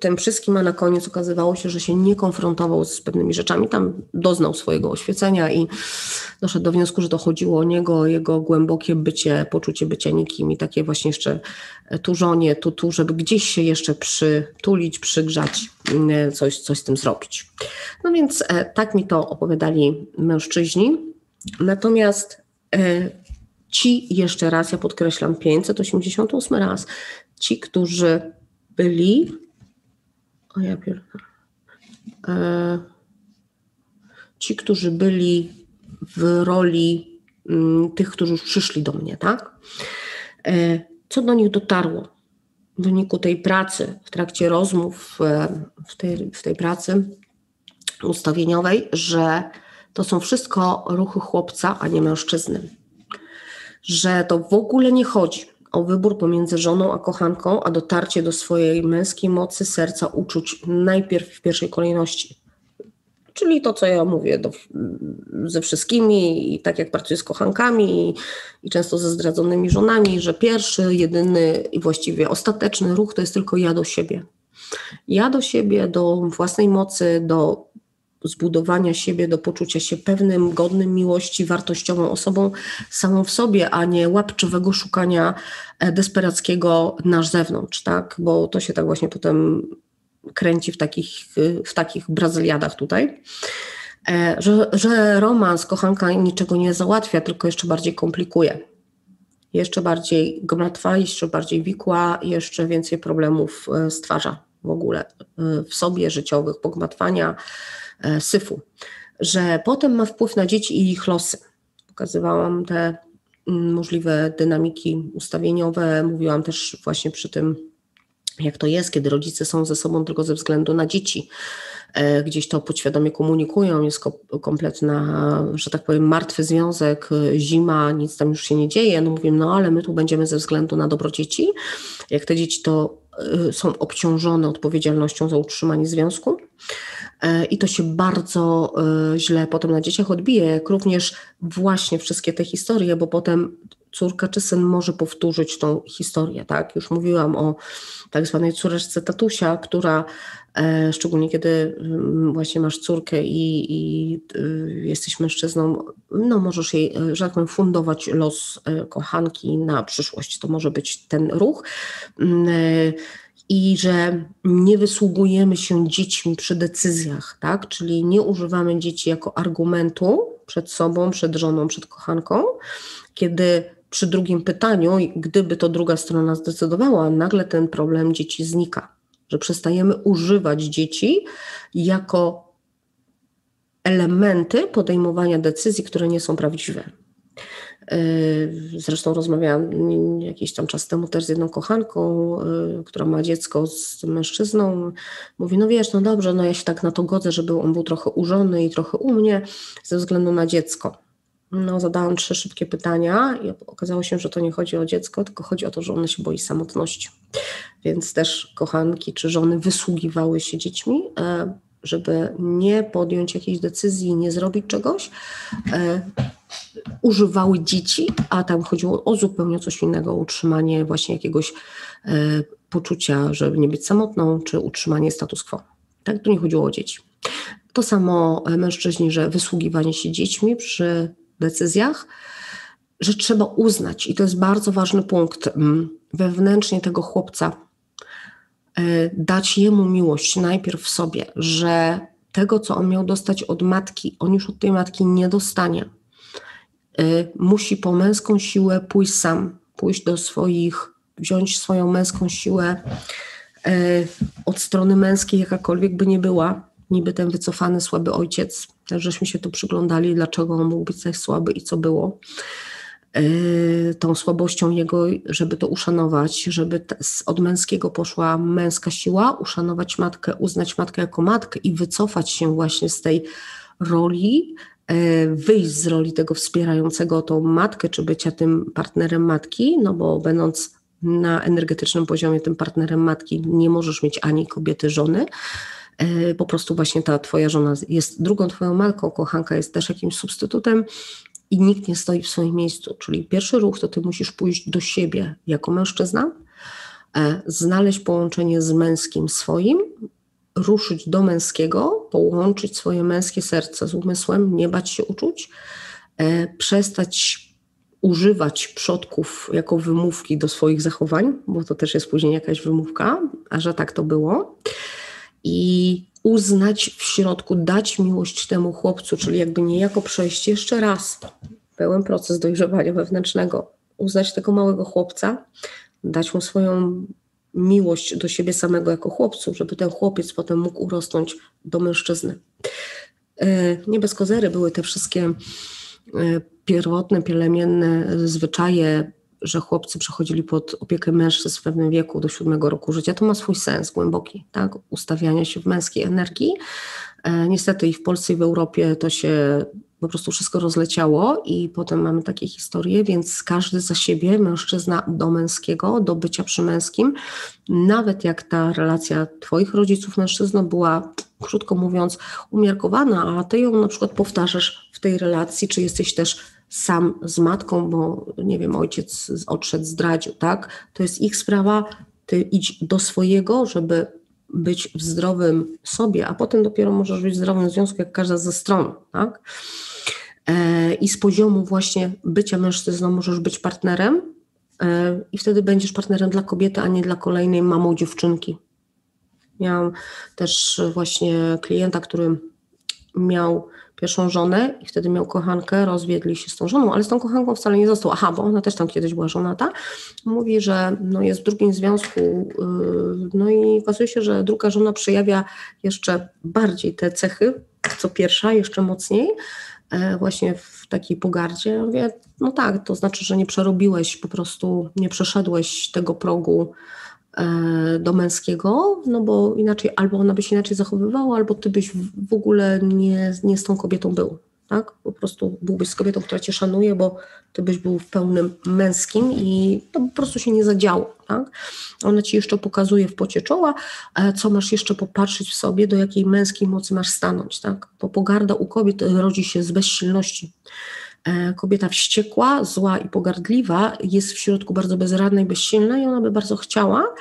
tym wszystkim, a na koniec okazywało się, że się nie konfrontował z pewnymi rzeczami. Tam doznał swojego oświecenia i doszedł do wniosku, że to chodziło o niego, o jego głębokie bycie, poczucie bycia nikim i takie właśnie jeszcze tużonie, tu, tu, żeby gdzieś się jeszcze przytulić, przygrzać, coś, coś z tym zrobić. No więc e, tak mi to opowiadali mężczyźni. Natomiast E, ci, jeszcze raz, ja podkreślam, 588 raz, ci, którzy byli, o ja pierdolę, e, ci, którzy byli w roli mm, tych, którzy już przyszli do mnie, tak? E, co do nich dotarło w wyniku tej pracy, w trakcie rozmów w tej, w tej pracy ustawieniowej, że to są wszystko ruchy chłopca, a nie mężczyzny. Że to w ogóle nie chodzi o wybór pomiędzy żoną a kochanką, a dotarcie do swojej męskiej mocy, serca, uczuć najpierw w pierwszej kolejności. Czyli to, co ja mówię do, ze wszystkimi, i tak jak pracuję z kochankami, i, i, często ze zdradzonymi żonami, że pierwszy, jedyny i właściwie ostateczny ruch to jest tylko ja do siebie. Ja do siebie, do własnej mocy, do zbudowania siebie, do poczucia się pewnym, godnym miłości, wartościową osobą samą w sobie, a nie łapczywego szukania e, desperackiego na zewnątrz, tak? Bo to się tak właśnie potem kręci w takich, w takich brazyliadach tutaj. E, że, że romans, kochanka niczego nie załatwia, tylko jeszcze bardziej komplikuje. Jeszcze bardziej gmatwa, jeszcze bardziej wikła, jeszcze więcej problemów e, stwarza w ogóle w sobie życiowych, pogmatwania, syfu, że potem ma wpływ na dzieci i ich losy. Pokazywałam te mm, możliwe dynamiki ustawieniowe, mówiłam też właśnie przy tym, jak to jest, kiedy rodzice są ze sobą tylko ze względu na dzieci. E, gdzieś to podświadomie komunikują, jest kompletna, że tak powiem, martwy związek, e, zima, nic tam już się nie dzieje. No mówię, no ale my tu będziemy ze względu na dobro dzieci. Jak te dzieci to są obciążone odpowiedzialnością za utrzymanie związku, E, i to się bardzo e, źle potem na dzieciach odbije, jak również właśnie wszystkie te historie, bo potem córka czy syn może powtórzyć tą historię, tak? Już mówiłam o tak zwanej córeczce tatusia, która e, szczególnie kiedy mm, właśnie masz córkę i, i jesteś mężczyzną, no możesz jej, że tak powiem, fundować los kochanki na przyszłość. To może być ten ruch. Mm, i że nie wysługujemy się dziećmi przy decyzjach, tak? Czyli nie używamy dzieci jako argumentu przed sobą, przed żoną, przed kochanką, kiedy przy drugim pytaniu, gdyby to druga strona zdecydowała, nagle ten problem dzieci znika, że przestajemy używać dzieci jako elementy podejmowania decyzji, które nie są prawdziwe. Yy, zresztą rozmawiałam jakiś tam czas temu też z jedną kochanką, yy, która ma dziecko z mężczyzną. Mówi, no wiesz, no dobrze, no ja się tak na to godzę, żeby on był trochę użony i trochę u mnie ze względu na dziecko. No, zadałam trzy szybkie pytania i okazało się, że to nie chodzi o dziecko, tylko chodzi o to, że ona się boi samotności. Więc też kochanki czy żony wysługiwały się dziećmi, e, żeby nie podjąć jakiejś decyzji, nie zrobić czegoś, e, używały dzieci, a tam chodziło o zupełnie coś innego, utrzymanie właśnie jakiegoś e, poczucia, żeby nie być samotną, czy utrzymanie status quo. Tak, tu nie chodziło o dzieci. To samo mężczyźni, że wysługiwanie się dziećmi przy decyzjach, że trzeba uznać, i to jest bardzo ważny punkt, mm, wewnętrznie tego chłopca, e, dać jemu miłość najpierw w sobie, że tego, co on miał dostać od matki, on już od tej matki nie dostanie. E, musi po męską siłę pójść sam, pójść do swoich, wziąć swoją męską siłę e, od strony męskiej, jakakolwiek by nie była, niby ten wycofany, słaby ojciec. Też żeśmy się tu przyglądali, dlaczego on mógł być tak słaby i co było. Yy, tą słabością jego, żeby to uszanować, żeby od męskiego poszła męska siła, uszanować matkę, uznać matkę jako matkę i wycofać się właśnie z tej roli, yy, wyjść z roli tego wspierającego tą matkę, czy bycia tym partnerem matki, no bo będąc na energetycznym poziomie tym partnerem matki nie możesz mieć ani kobiety, żony, E, po prostu właśnie ta twoja żona jest drugą twoją matką, kochanka jest też jakimś substytutem i nikt nie stoi w swoim miejscu. Czyli pierwszy ruch to ty musisz pójść do siebie jako mężczyzna, e, znaleźć połączenie z męskim swoim, ruszyć do męskiego, połączyć swoje męskie serce z umysłem, nie bać się uczuć, e, przestać używać przodków jako wymówki do swoich zachowań, bo to też jest później jakaś wymówka, a że tak to było i uznać w środku, dać miłość temu chłopcu, czyli jakby niejako przejść jeszcze raz pełen proces dojrzewania wewnętrznego, uznać tego małego chłopca, dać mu swoją miłość do siebie samego jako chłopcu, żeby ten chłopiec potem mógł urosnąć do mężczyzny. E, nie bez kozery były te wszystkie e, pierwotne, pielemienne zwyczaje że chłopcy przechodzili pod opiekę mężczyzn w pewnym wieku do siódmego roku życia, to ma swój sens głęboki, tak? Ustawiania się w męskiej energii. E, niestety i w Polsce i w Europie to się po prostu wszystko rozleciało i potem mamy takie historie, więc każdy za siebie, mężczyzna do męskiego, do bycia przy męskim, nawet jak ta relacja twoich rodziców mężczyzną była, krótko mówiąc, umiarkowana, a ty ją na przykład powtarzasz w tej relacji, czy jesteś też sam z matką, bo nie wiem, ojciec odszedł, zdradził, tak? To jest ich sprawa, ty idź do swojego, żeby być w zdrowym sobie, a potem dopiero możesz być w zdrowym związku, jak każda ze stron, tak? E, I z poziomu właśnie bycia mężczyzną możesz być partnerem e, i wtedy będziesz partnerem dla kobiety, a nie dla kolejnej mamą dziewczynki. Miałam też właśnie klienta, który miał pierwszą żonę i wtedy miał kochankę, rozwiedli się z tą żoną, ale z tą kochanką wcale nie został. Aha, bo ona też tam kiedyś była żonata. Mówi, że no jest w drugim związku, yy, no i okazuje się, że druga żona przejawia jeszcze bardziej te cechy, co pierwsza, jeszcze mocniej, e, właśnie w takiej pogardzie. Ja mówię, no tak, to znaczy, że nie przerobiłeś, po prostu nie przeszedłeś tego progu do męskiego, no bo inaczej albo ona by się inaczej zachowywała, albo ty byś w ogóle nie, nie z tą kobietą był. Tak? Po prostu byłbyś z kobietą, która cię szanuje, bo ty byś był w pełnym męskim i to po prostu się nie zadziało. Tak? Ona ci jeszcze pokazuje w pocie czoła, e, co masz jeszcze popatrzeć w sobie, do jakiej męskiej mocy masz stanąć. Tak? Bo pogarda u kobiet rodzi się z bezsilności. E, kobieta wściekła, zła i pogardliwa jest w środku bardzo bezradna i bezsilna i ona by bardzo chciała,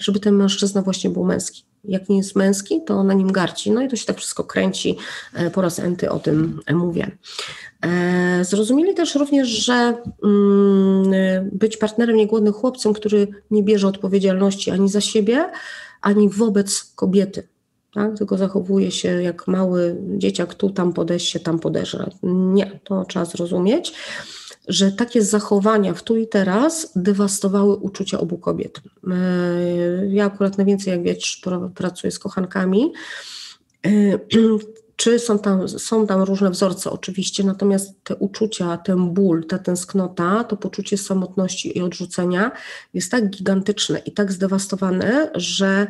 żeby ten mężczyzna właśnie był męski. Jak nie jest męski, to na nim garci. No i to się tak wszystko kręci. E, po raz enty o tym mówię. E, zrozumieli też również, że mm, być partnerem niegłodnym chłopcem, który nie bierze odpowiedzialności ani za siebie, ani wobec kobiety tak? tylko zachowuje się jak mały dzieciak, tu tam się, tam podeżre. Nie, to trzeba zrozumieć, że takie zachowania w tu i teraz dewastowały uczucia obu kobiet. Ja akurat najwięcej, jak wiesz, pracuję z kochankami. czy są tam, są tam różne wzorce oczywiście, natomiast te uczucia, ten ból, ta tęsknota, to poczucie samotności i odrzucenia jest tak gigantyczne i tak zdewastowane, że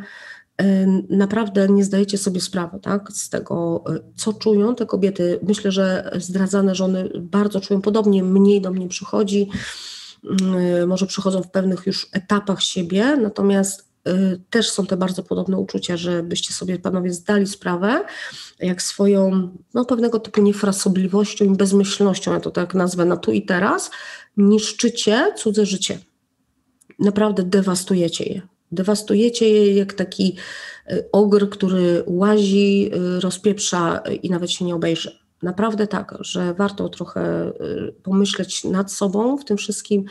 naprawdę nie zdajecie sobie sprawy tak, z tego, e, co czują te kobiety. Myślę, że zdradzane żony bardzo czują podobnie, mniej do mnie przychodzi, mm, może przychodzą w pewnych już etapach siebie, natomiast e, też są te bardzo podobne uczucia, żebyście sobie panowie zdali sprawę, jak swoją no, pewnego typu niefrasobliwością i bezmyślnością, ja to tak nazwę na tu i teraz, niszczycie cudze życie. Naprawdę dewastujecie je. Dewastujecie je jak taki y, ogr, który łazi, y, rozpieprza i nawet się nie obejrzy. Naprawdę tak, że warto trochę y, pomyśleć nad sobą w tym wszystkim,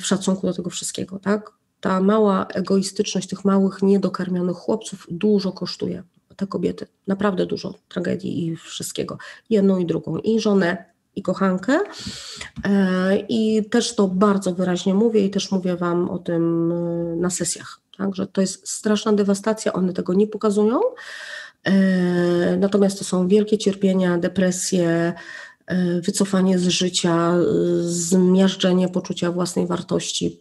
w szacunku do tego wszystkiego, tak? Ta mała egoistyczność tych małych, niedokarmionych chłopców dużo kosztuje. Te kobiety, naprawdę dużo tragedii i wszystkiego. Jedną i drugą. I żonę, i kochankę. E, I też to bardzo wyraźnie mówię i też mówię Wam o tym e, na sesjach. Także to jest straszna dewastacja, one tego nie pokazują. E, natomiast to są wielkie cierpienia, depresje, wycofanie z życia, zmiażdżenie poczucia własnej wartości,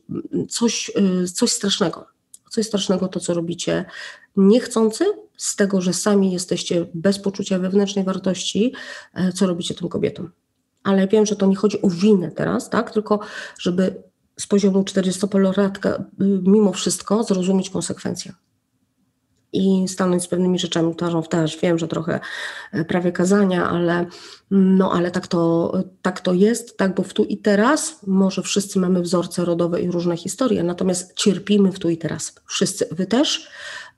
coś, coś strasznego. Coś strasznego to, co robicie niechcący, z tego, że sami jesteście bez poczucia wewnętrznej wartości, co robicie tym kobietom ale wiem, że to nie chodzi o winę teraz, tak? tylko żeby z poziomu 40-pełnoratka y, mimo wszystko zrozumieć konsekwencje i stanąć z pewnymi rzeczami twarzą w twarz. Wiem, że trochę e, prawie kazania, ale, no, ale tak, to, tak to jest, tak, bo w tu i teraz może wszyscy mamy wzorce rodowe i różne historie, natomiast cierpimy w tu i teraz. Wszyscy, wy też.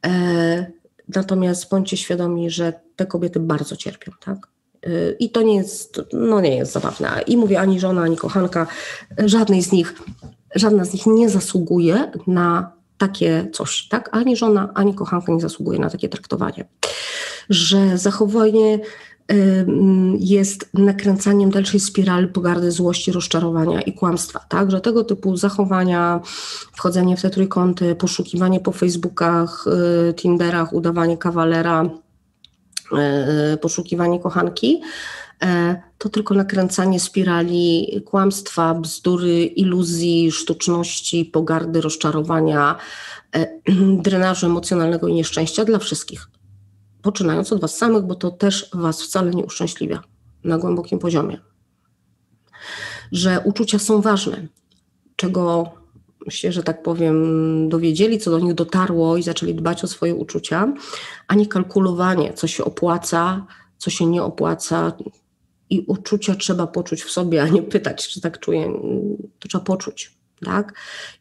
E, natomiast bądźcie świadomi, że te kobiety bardzo cierpią, tak? Y, I to nie jest, no nie jest zabawne. I mówię, ani żona, ani kochanka, żadnej z nich, żadna z nich nie zasługuje na takie coś, tak? Ani żona, ani kochanka nie zasługuje na takie traktowanie. Że zachowanie jest nakręcaniem dalszej spirali pogardy, złości, rozczarowania i kłamstwa, tak? Że tego typu zachowania, wchodzenie w te trójkąty, poszukiwanie po Facebookach, y, Tinderach, udawanie kawalera, poszukiwanie kochanki, e, to tylko nakręcanie spirali kłamstwa, bzdury, iluzji, sztuczności, pogardy, rozczarowania, e, drenażu emocjonalnego i nieszczęścia dla wszystkich. Poczynając od Was samych, bo to też Was wcale nie uszczęśliwia na głębokim poziomie. Że uczucia są ważne, czego się, że tak powiem, dowiedzieli, co do nich dotarło i zaczęli dbać o swoje uczucia, a nie kalkulowanie, co się opłaca, co się nie opłaca. I uczucia trzeba poczuć w sobie, a nie pytać, czy tak czuję. To trzeba poczuć. Tak?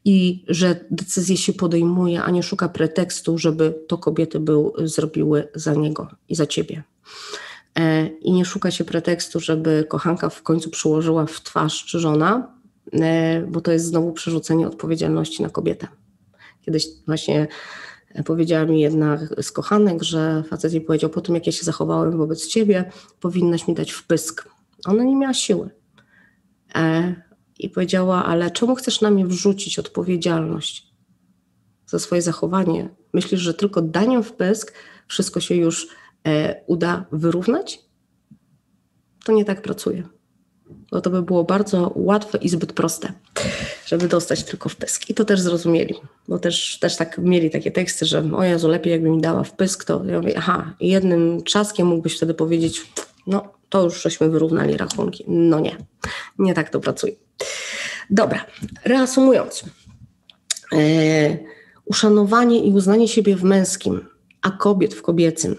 I że decyzję się podejmuje, a nie szuka pretekstu, żeby to kobiety był, zrobiły za niego i za ciebie. E, I nie szuka się pretekstu, żeby kochanka w końcu przyłożyła w twarz czy żona, bo to jest znowu przerzucenie odpowiedzialności na kobietę. Kiedyś właśnie e, powiedziała mi jedna z kochanek, że facet jej powiedział, po tym jak ja się zachowałem wobec ciebie, powinnaś mi dać wpysk. Ona nie miała siły. E, I powiedziała, ale czemu chcesz na mnie wrzucić odpowiedzialność za swoje zachowanie? Myślisz, że tylko daniem wpysk wszystko się już uda wyrównać? To nie tak pracuje bo to by było bardzo łatwe i zbyt proste, żeby dostać tylko wpysk. I to też zrozumieli, bo też, też tak mieli takie teksty, że o Jezu, lepiej jakby mi dała wpysk, to ja mówię, aha, jednym trzaskiem mógłbyś wtedy powiedzieć, no to już żeśmy wyrównali rachunki. No nie, nie tak to pracuje. Dobra, reasumując. Yy, uszanowanie i uznanie siebie w męskim, a kobiet w kobiecym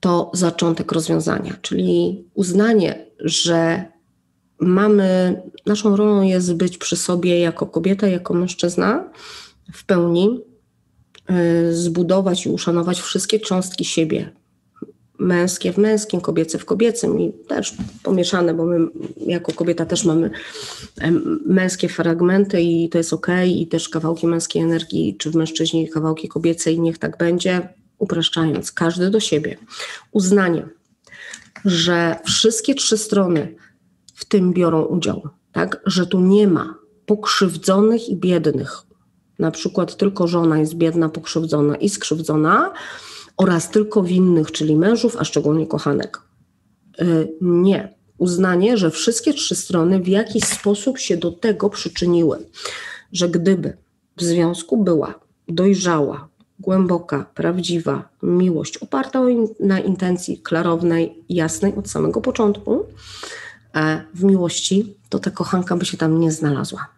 to zaczątek rozwiązania, czyli uznanie, że mamy, naszą rolą jest być przy sobie jako kobieta, jako mężczyzna w pełni, y, zbudować i uszanować wszystkie cząstki siebie. Męskie w męskim, kobiece w kobiecym i też pomieszane, bo my jako kobieta też mamy męskie fragmenty i to jest ok, i też kawałki męskiej energii, czy w mężczyźnie kawałki kobiece i niech tak będzie, upraszczając, każdy do siebie. Uznanie, że wszystkie trzy strony w tym biorą udział, tak? Że tu nie ma pokrzywdzonych i biednych. Na przykład tylko żona jest biedna, pokrzywdzona i skrzywdzona, oraz tylko winnych, czyli mężów, a szczególnie kochanek. Y, nie. Uznanie, że wszystkie trzy strony w jakiś sposób się do tego przyczyniły, że gdyby w związku była dojrzała, głęboka, prawdziwa miłość oparta na intencji klarownej, jasnej od samego początku, w miłości, to ta kochanka by się tam nie znalazła.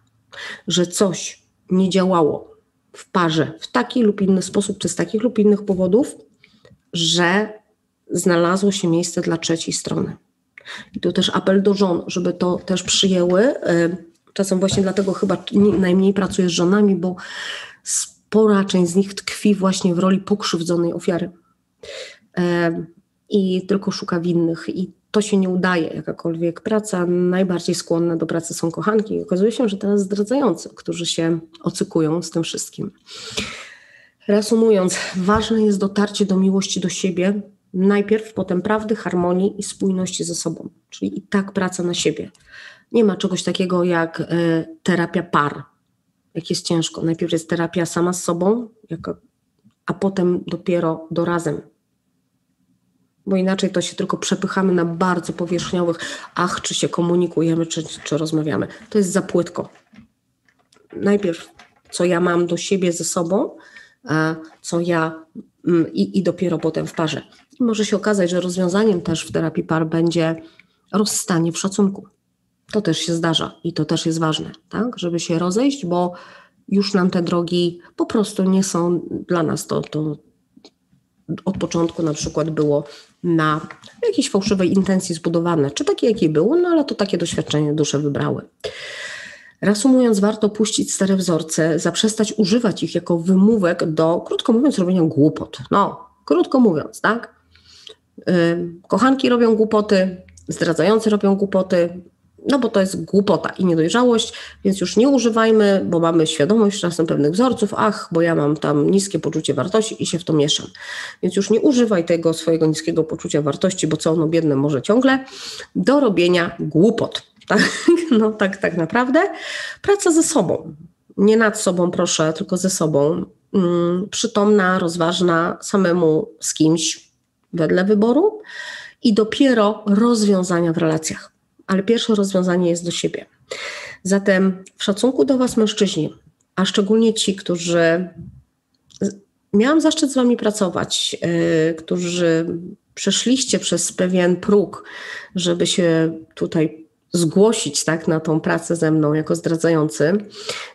Że coś nie działało w parze w taki lub inny sposób, czy z takich lub innych powodów, że znalazło się miejsce dla trzeciej strony. I tu też apel do żon, żeby to też przyjęły. E, czasem właśnie dlatego chyba najmniej pracuję z żonami, bo spora część z nich tkwi właśnie w roli pokrzywdzonej ofiary. E, I tylko szuka winnych. I to się nie udaje, jakakolwiek praca. Najbardziej skłonne do pracy są kochanki. I okazuje się, że teraz zdradzający, którzy się ocykują z tym wszystkim. Reasumując, ważne jest dotarcie do miłości do siebie, najpierw, potem prawdy, harmonii i spójności ze sobą. Czyli i tak praca na siebie. Nie ma czegoś takiego jak y, terapia par, jak jest ciężko. Najpierw jest terapia sama z sobą, a potem dopiero do razem. Bo inaczej to się tylko przepychamy na bardzo powierzchniowych, ach, czy się komunikujemy, czy, czy rozmawiamy. To jest za płytko. Najpierw, co ja mam do siebie ze sobą, a co ja mm, i, i dopiero potem w parze. I może się okazać, że rozwiązaniem też w terapii par będzie rozstanie w szacunku. To też się zdarza i to też jest ważne, tak? żeby się rozejść, bo już nam te drogi po prostu nie są dla nas to, to od początku na przykład było na jakiejś fałszywej intencji zbudowane, czy takie jakie było, no ale to takie doświadczenie dusze wybrały. Reasumując, warto puścić stare wzorce, zaprzestać używać ich jako wymówek do, krótko mówiąc, robienia głupot. No, krótko mówiąc, tak? Kochanki robią głupoty, zdradzający robią głupoty, no bo to jest głupota i niedojrzałość, więc już nie używajmy, bo mamy świadomość czasem pewnych wzorców, ach, bo ja mam tam niskie poczucie wartości i się w to mieszam. Więc już nie używaj tego swojego niskiego poczucia wartości, bo co ono biedne może ciągle, do robienia głupot. Tak? No tak, tak naprawdę. Praca ze sobą. Nie nad sobą, proszę, tylko ze sobą. Mm, przytomna, rozważna, samemu z kimś wedle wyboru i dopiero rozwiązania w relacjach ale pierwsze rozwiązanie jest do siebie. Zatem w szacunku do Was, mężczyźni, a szczególnie ci, którzy miałam zaszczyt z Wami pracować, yy, którzy przeszliście przez pewien próg, żeby się tutaj zgłosić tak, na tą pracę ze mną jako zdradzający.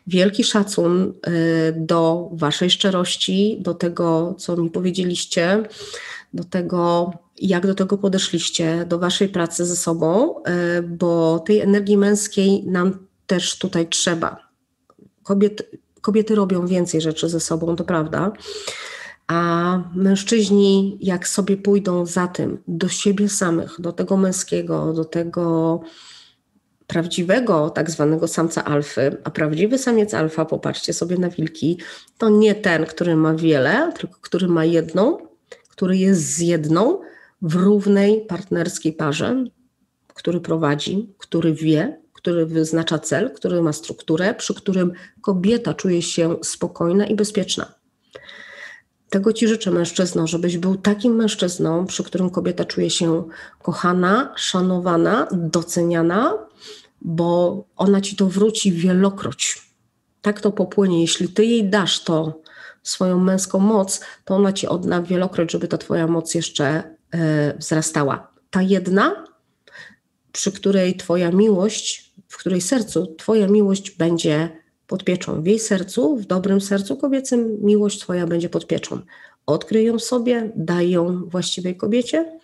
Wielki szacun yy, do Waszej szczerości, do tego, co mi powiedzieliście, do tego, jak do tego podeszliście, do Waszej pracy ze sobą, e, bo tej energii męskiej nam też tutaj trzeba. Kobiety, kobiety robią więcej rzeczy ze sobą, to prawda. A mężczyźni, jak sobie pójdą za tym, do siebie samych, do tego męskiego, do tego prawdziwego tak zwanego samca alfy, a prawdziwy samiec alfa, popatrzcie sobie na wilki, to nie ten, który ma wiele, tylko który ma jedną, który jest z jedną, w równej partnerskiej parze, który prowadzi, który wie, który wyznacza cel, który ma strukturę, przy którym kobieta czuje się spokojna i bezpieczna. Tego Ci życzę, mężczyzno, żebyś był takim mężczyzną, przy którym kobieta czuje się kochana, szanowana, doceniana, bo ona Ci to wróci wielokroć. Tak to popłynie. Jeśli Ty jej dasz to, swoją męską moc, to ona Ci odda wielokroć, żeby ta Twoja moc jeszcze wzrastała. Ta jedna, przy której Twoja miłość, w której sercu Twoja miłość będzie pod pieczą. W jej sercu, w dobrym sercu kobiecym, miłość Twoja będzie pod pieczą. Odkryj ją sobie, daj ją właściwej kobiecie,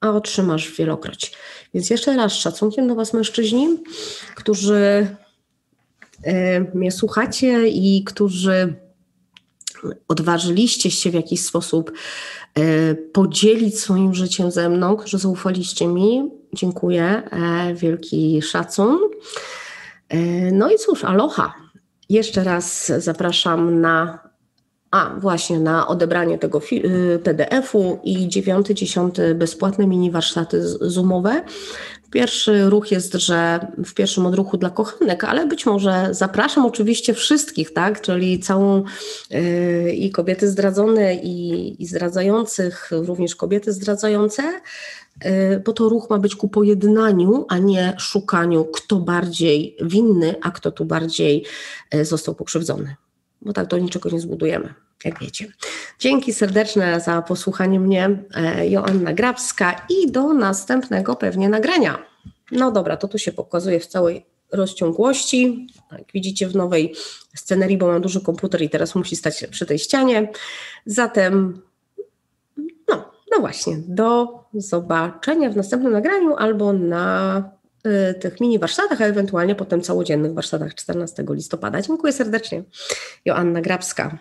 a otrzymasz wielokroć. Więc jeszcze raz szacunkiem do Was, mężczyźni, którzy e, mnie słuchacie i którzy odważyliście się w jakiś sposób e, podzielić swoim życiem ze mną, że zaufaliście mi. Dziękuję, e, wielki szacun. E, no i cóż, aloha. Jeszcze raz zapraszam na a właśnie na odebranie tego PDF-u i dziewiąty, dziesiąty bezpłatne mini warsztaty zoomowe. Pierwszy ruch jest, że w pierwszym odruchu dla kochanek, ale być może zapraszam oczywiście wszystkich, tak? Czyli całą yy, i kobiety zdradzone, i, i zdradzających, również kobiety zdradzające, yy, bo to ruch ma być ku pojednaniu, a nie szukaniu, kto bardziej winny, a kto tu bardziej yy, został pokrzywdzony. Bo tak do niczego nie zbudujemy jak wiecie. Dzięki serdeczne za posłuchanie mnie, e, Joanna Grabska i do następnego pewnie nagrania. No dobra, to tu się pokazuje w całej rozciągłości. Jak widzicie w nowej scenerii, bo mam duży komputer i teraz musi stać przy tej ścianie. Zatem, no, no właśnie, do zobaczenia w następnym nagraniu albo na y, tych mini warsztatach, a ewentualnie potem całodziennych warsztatach 14 listopada. Dziękuję serdecznie. Joanna Grabska.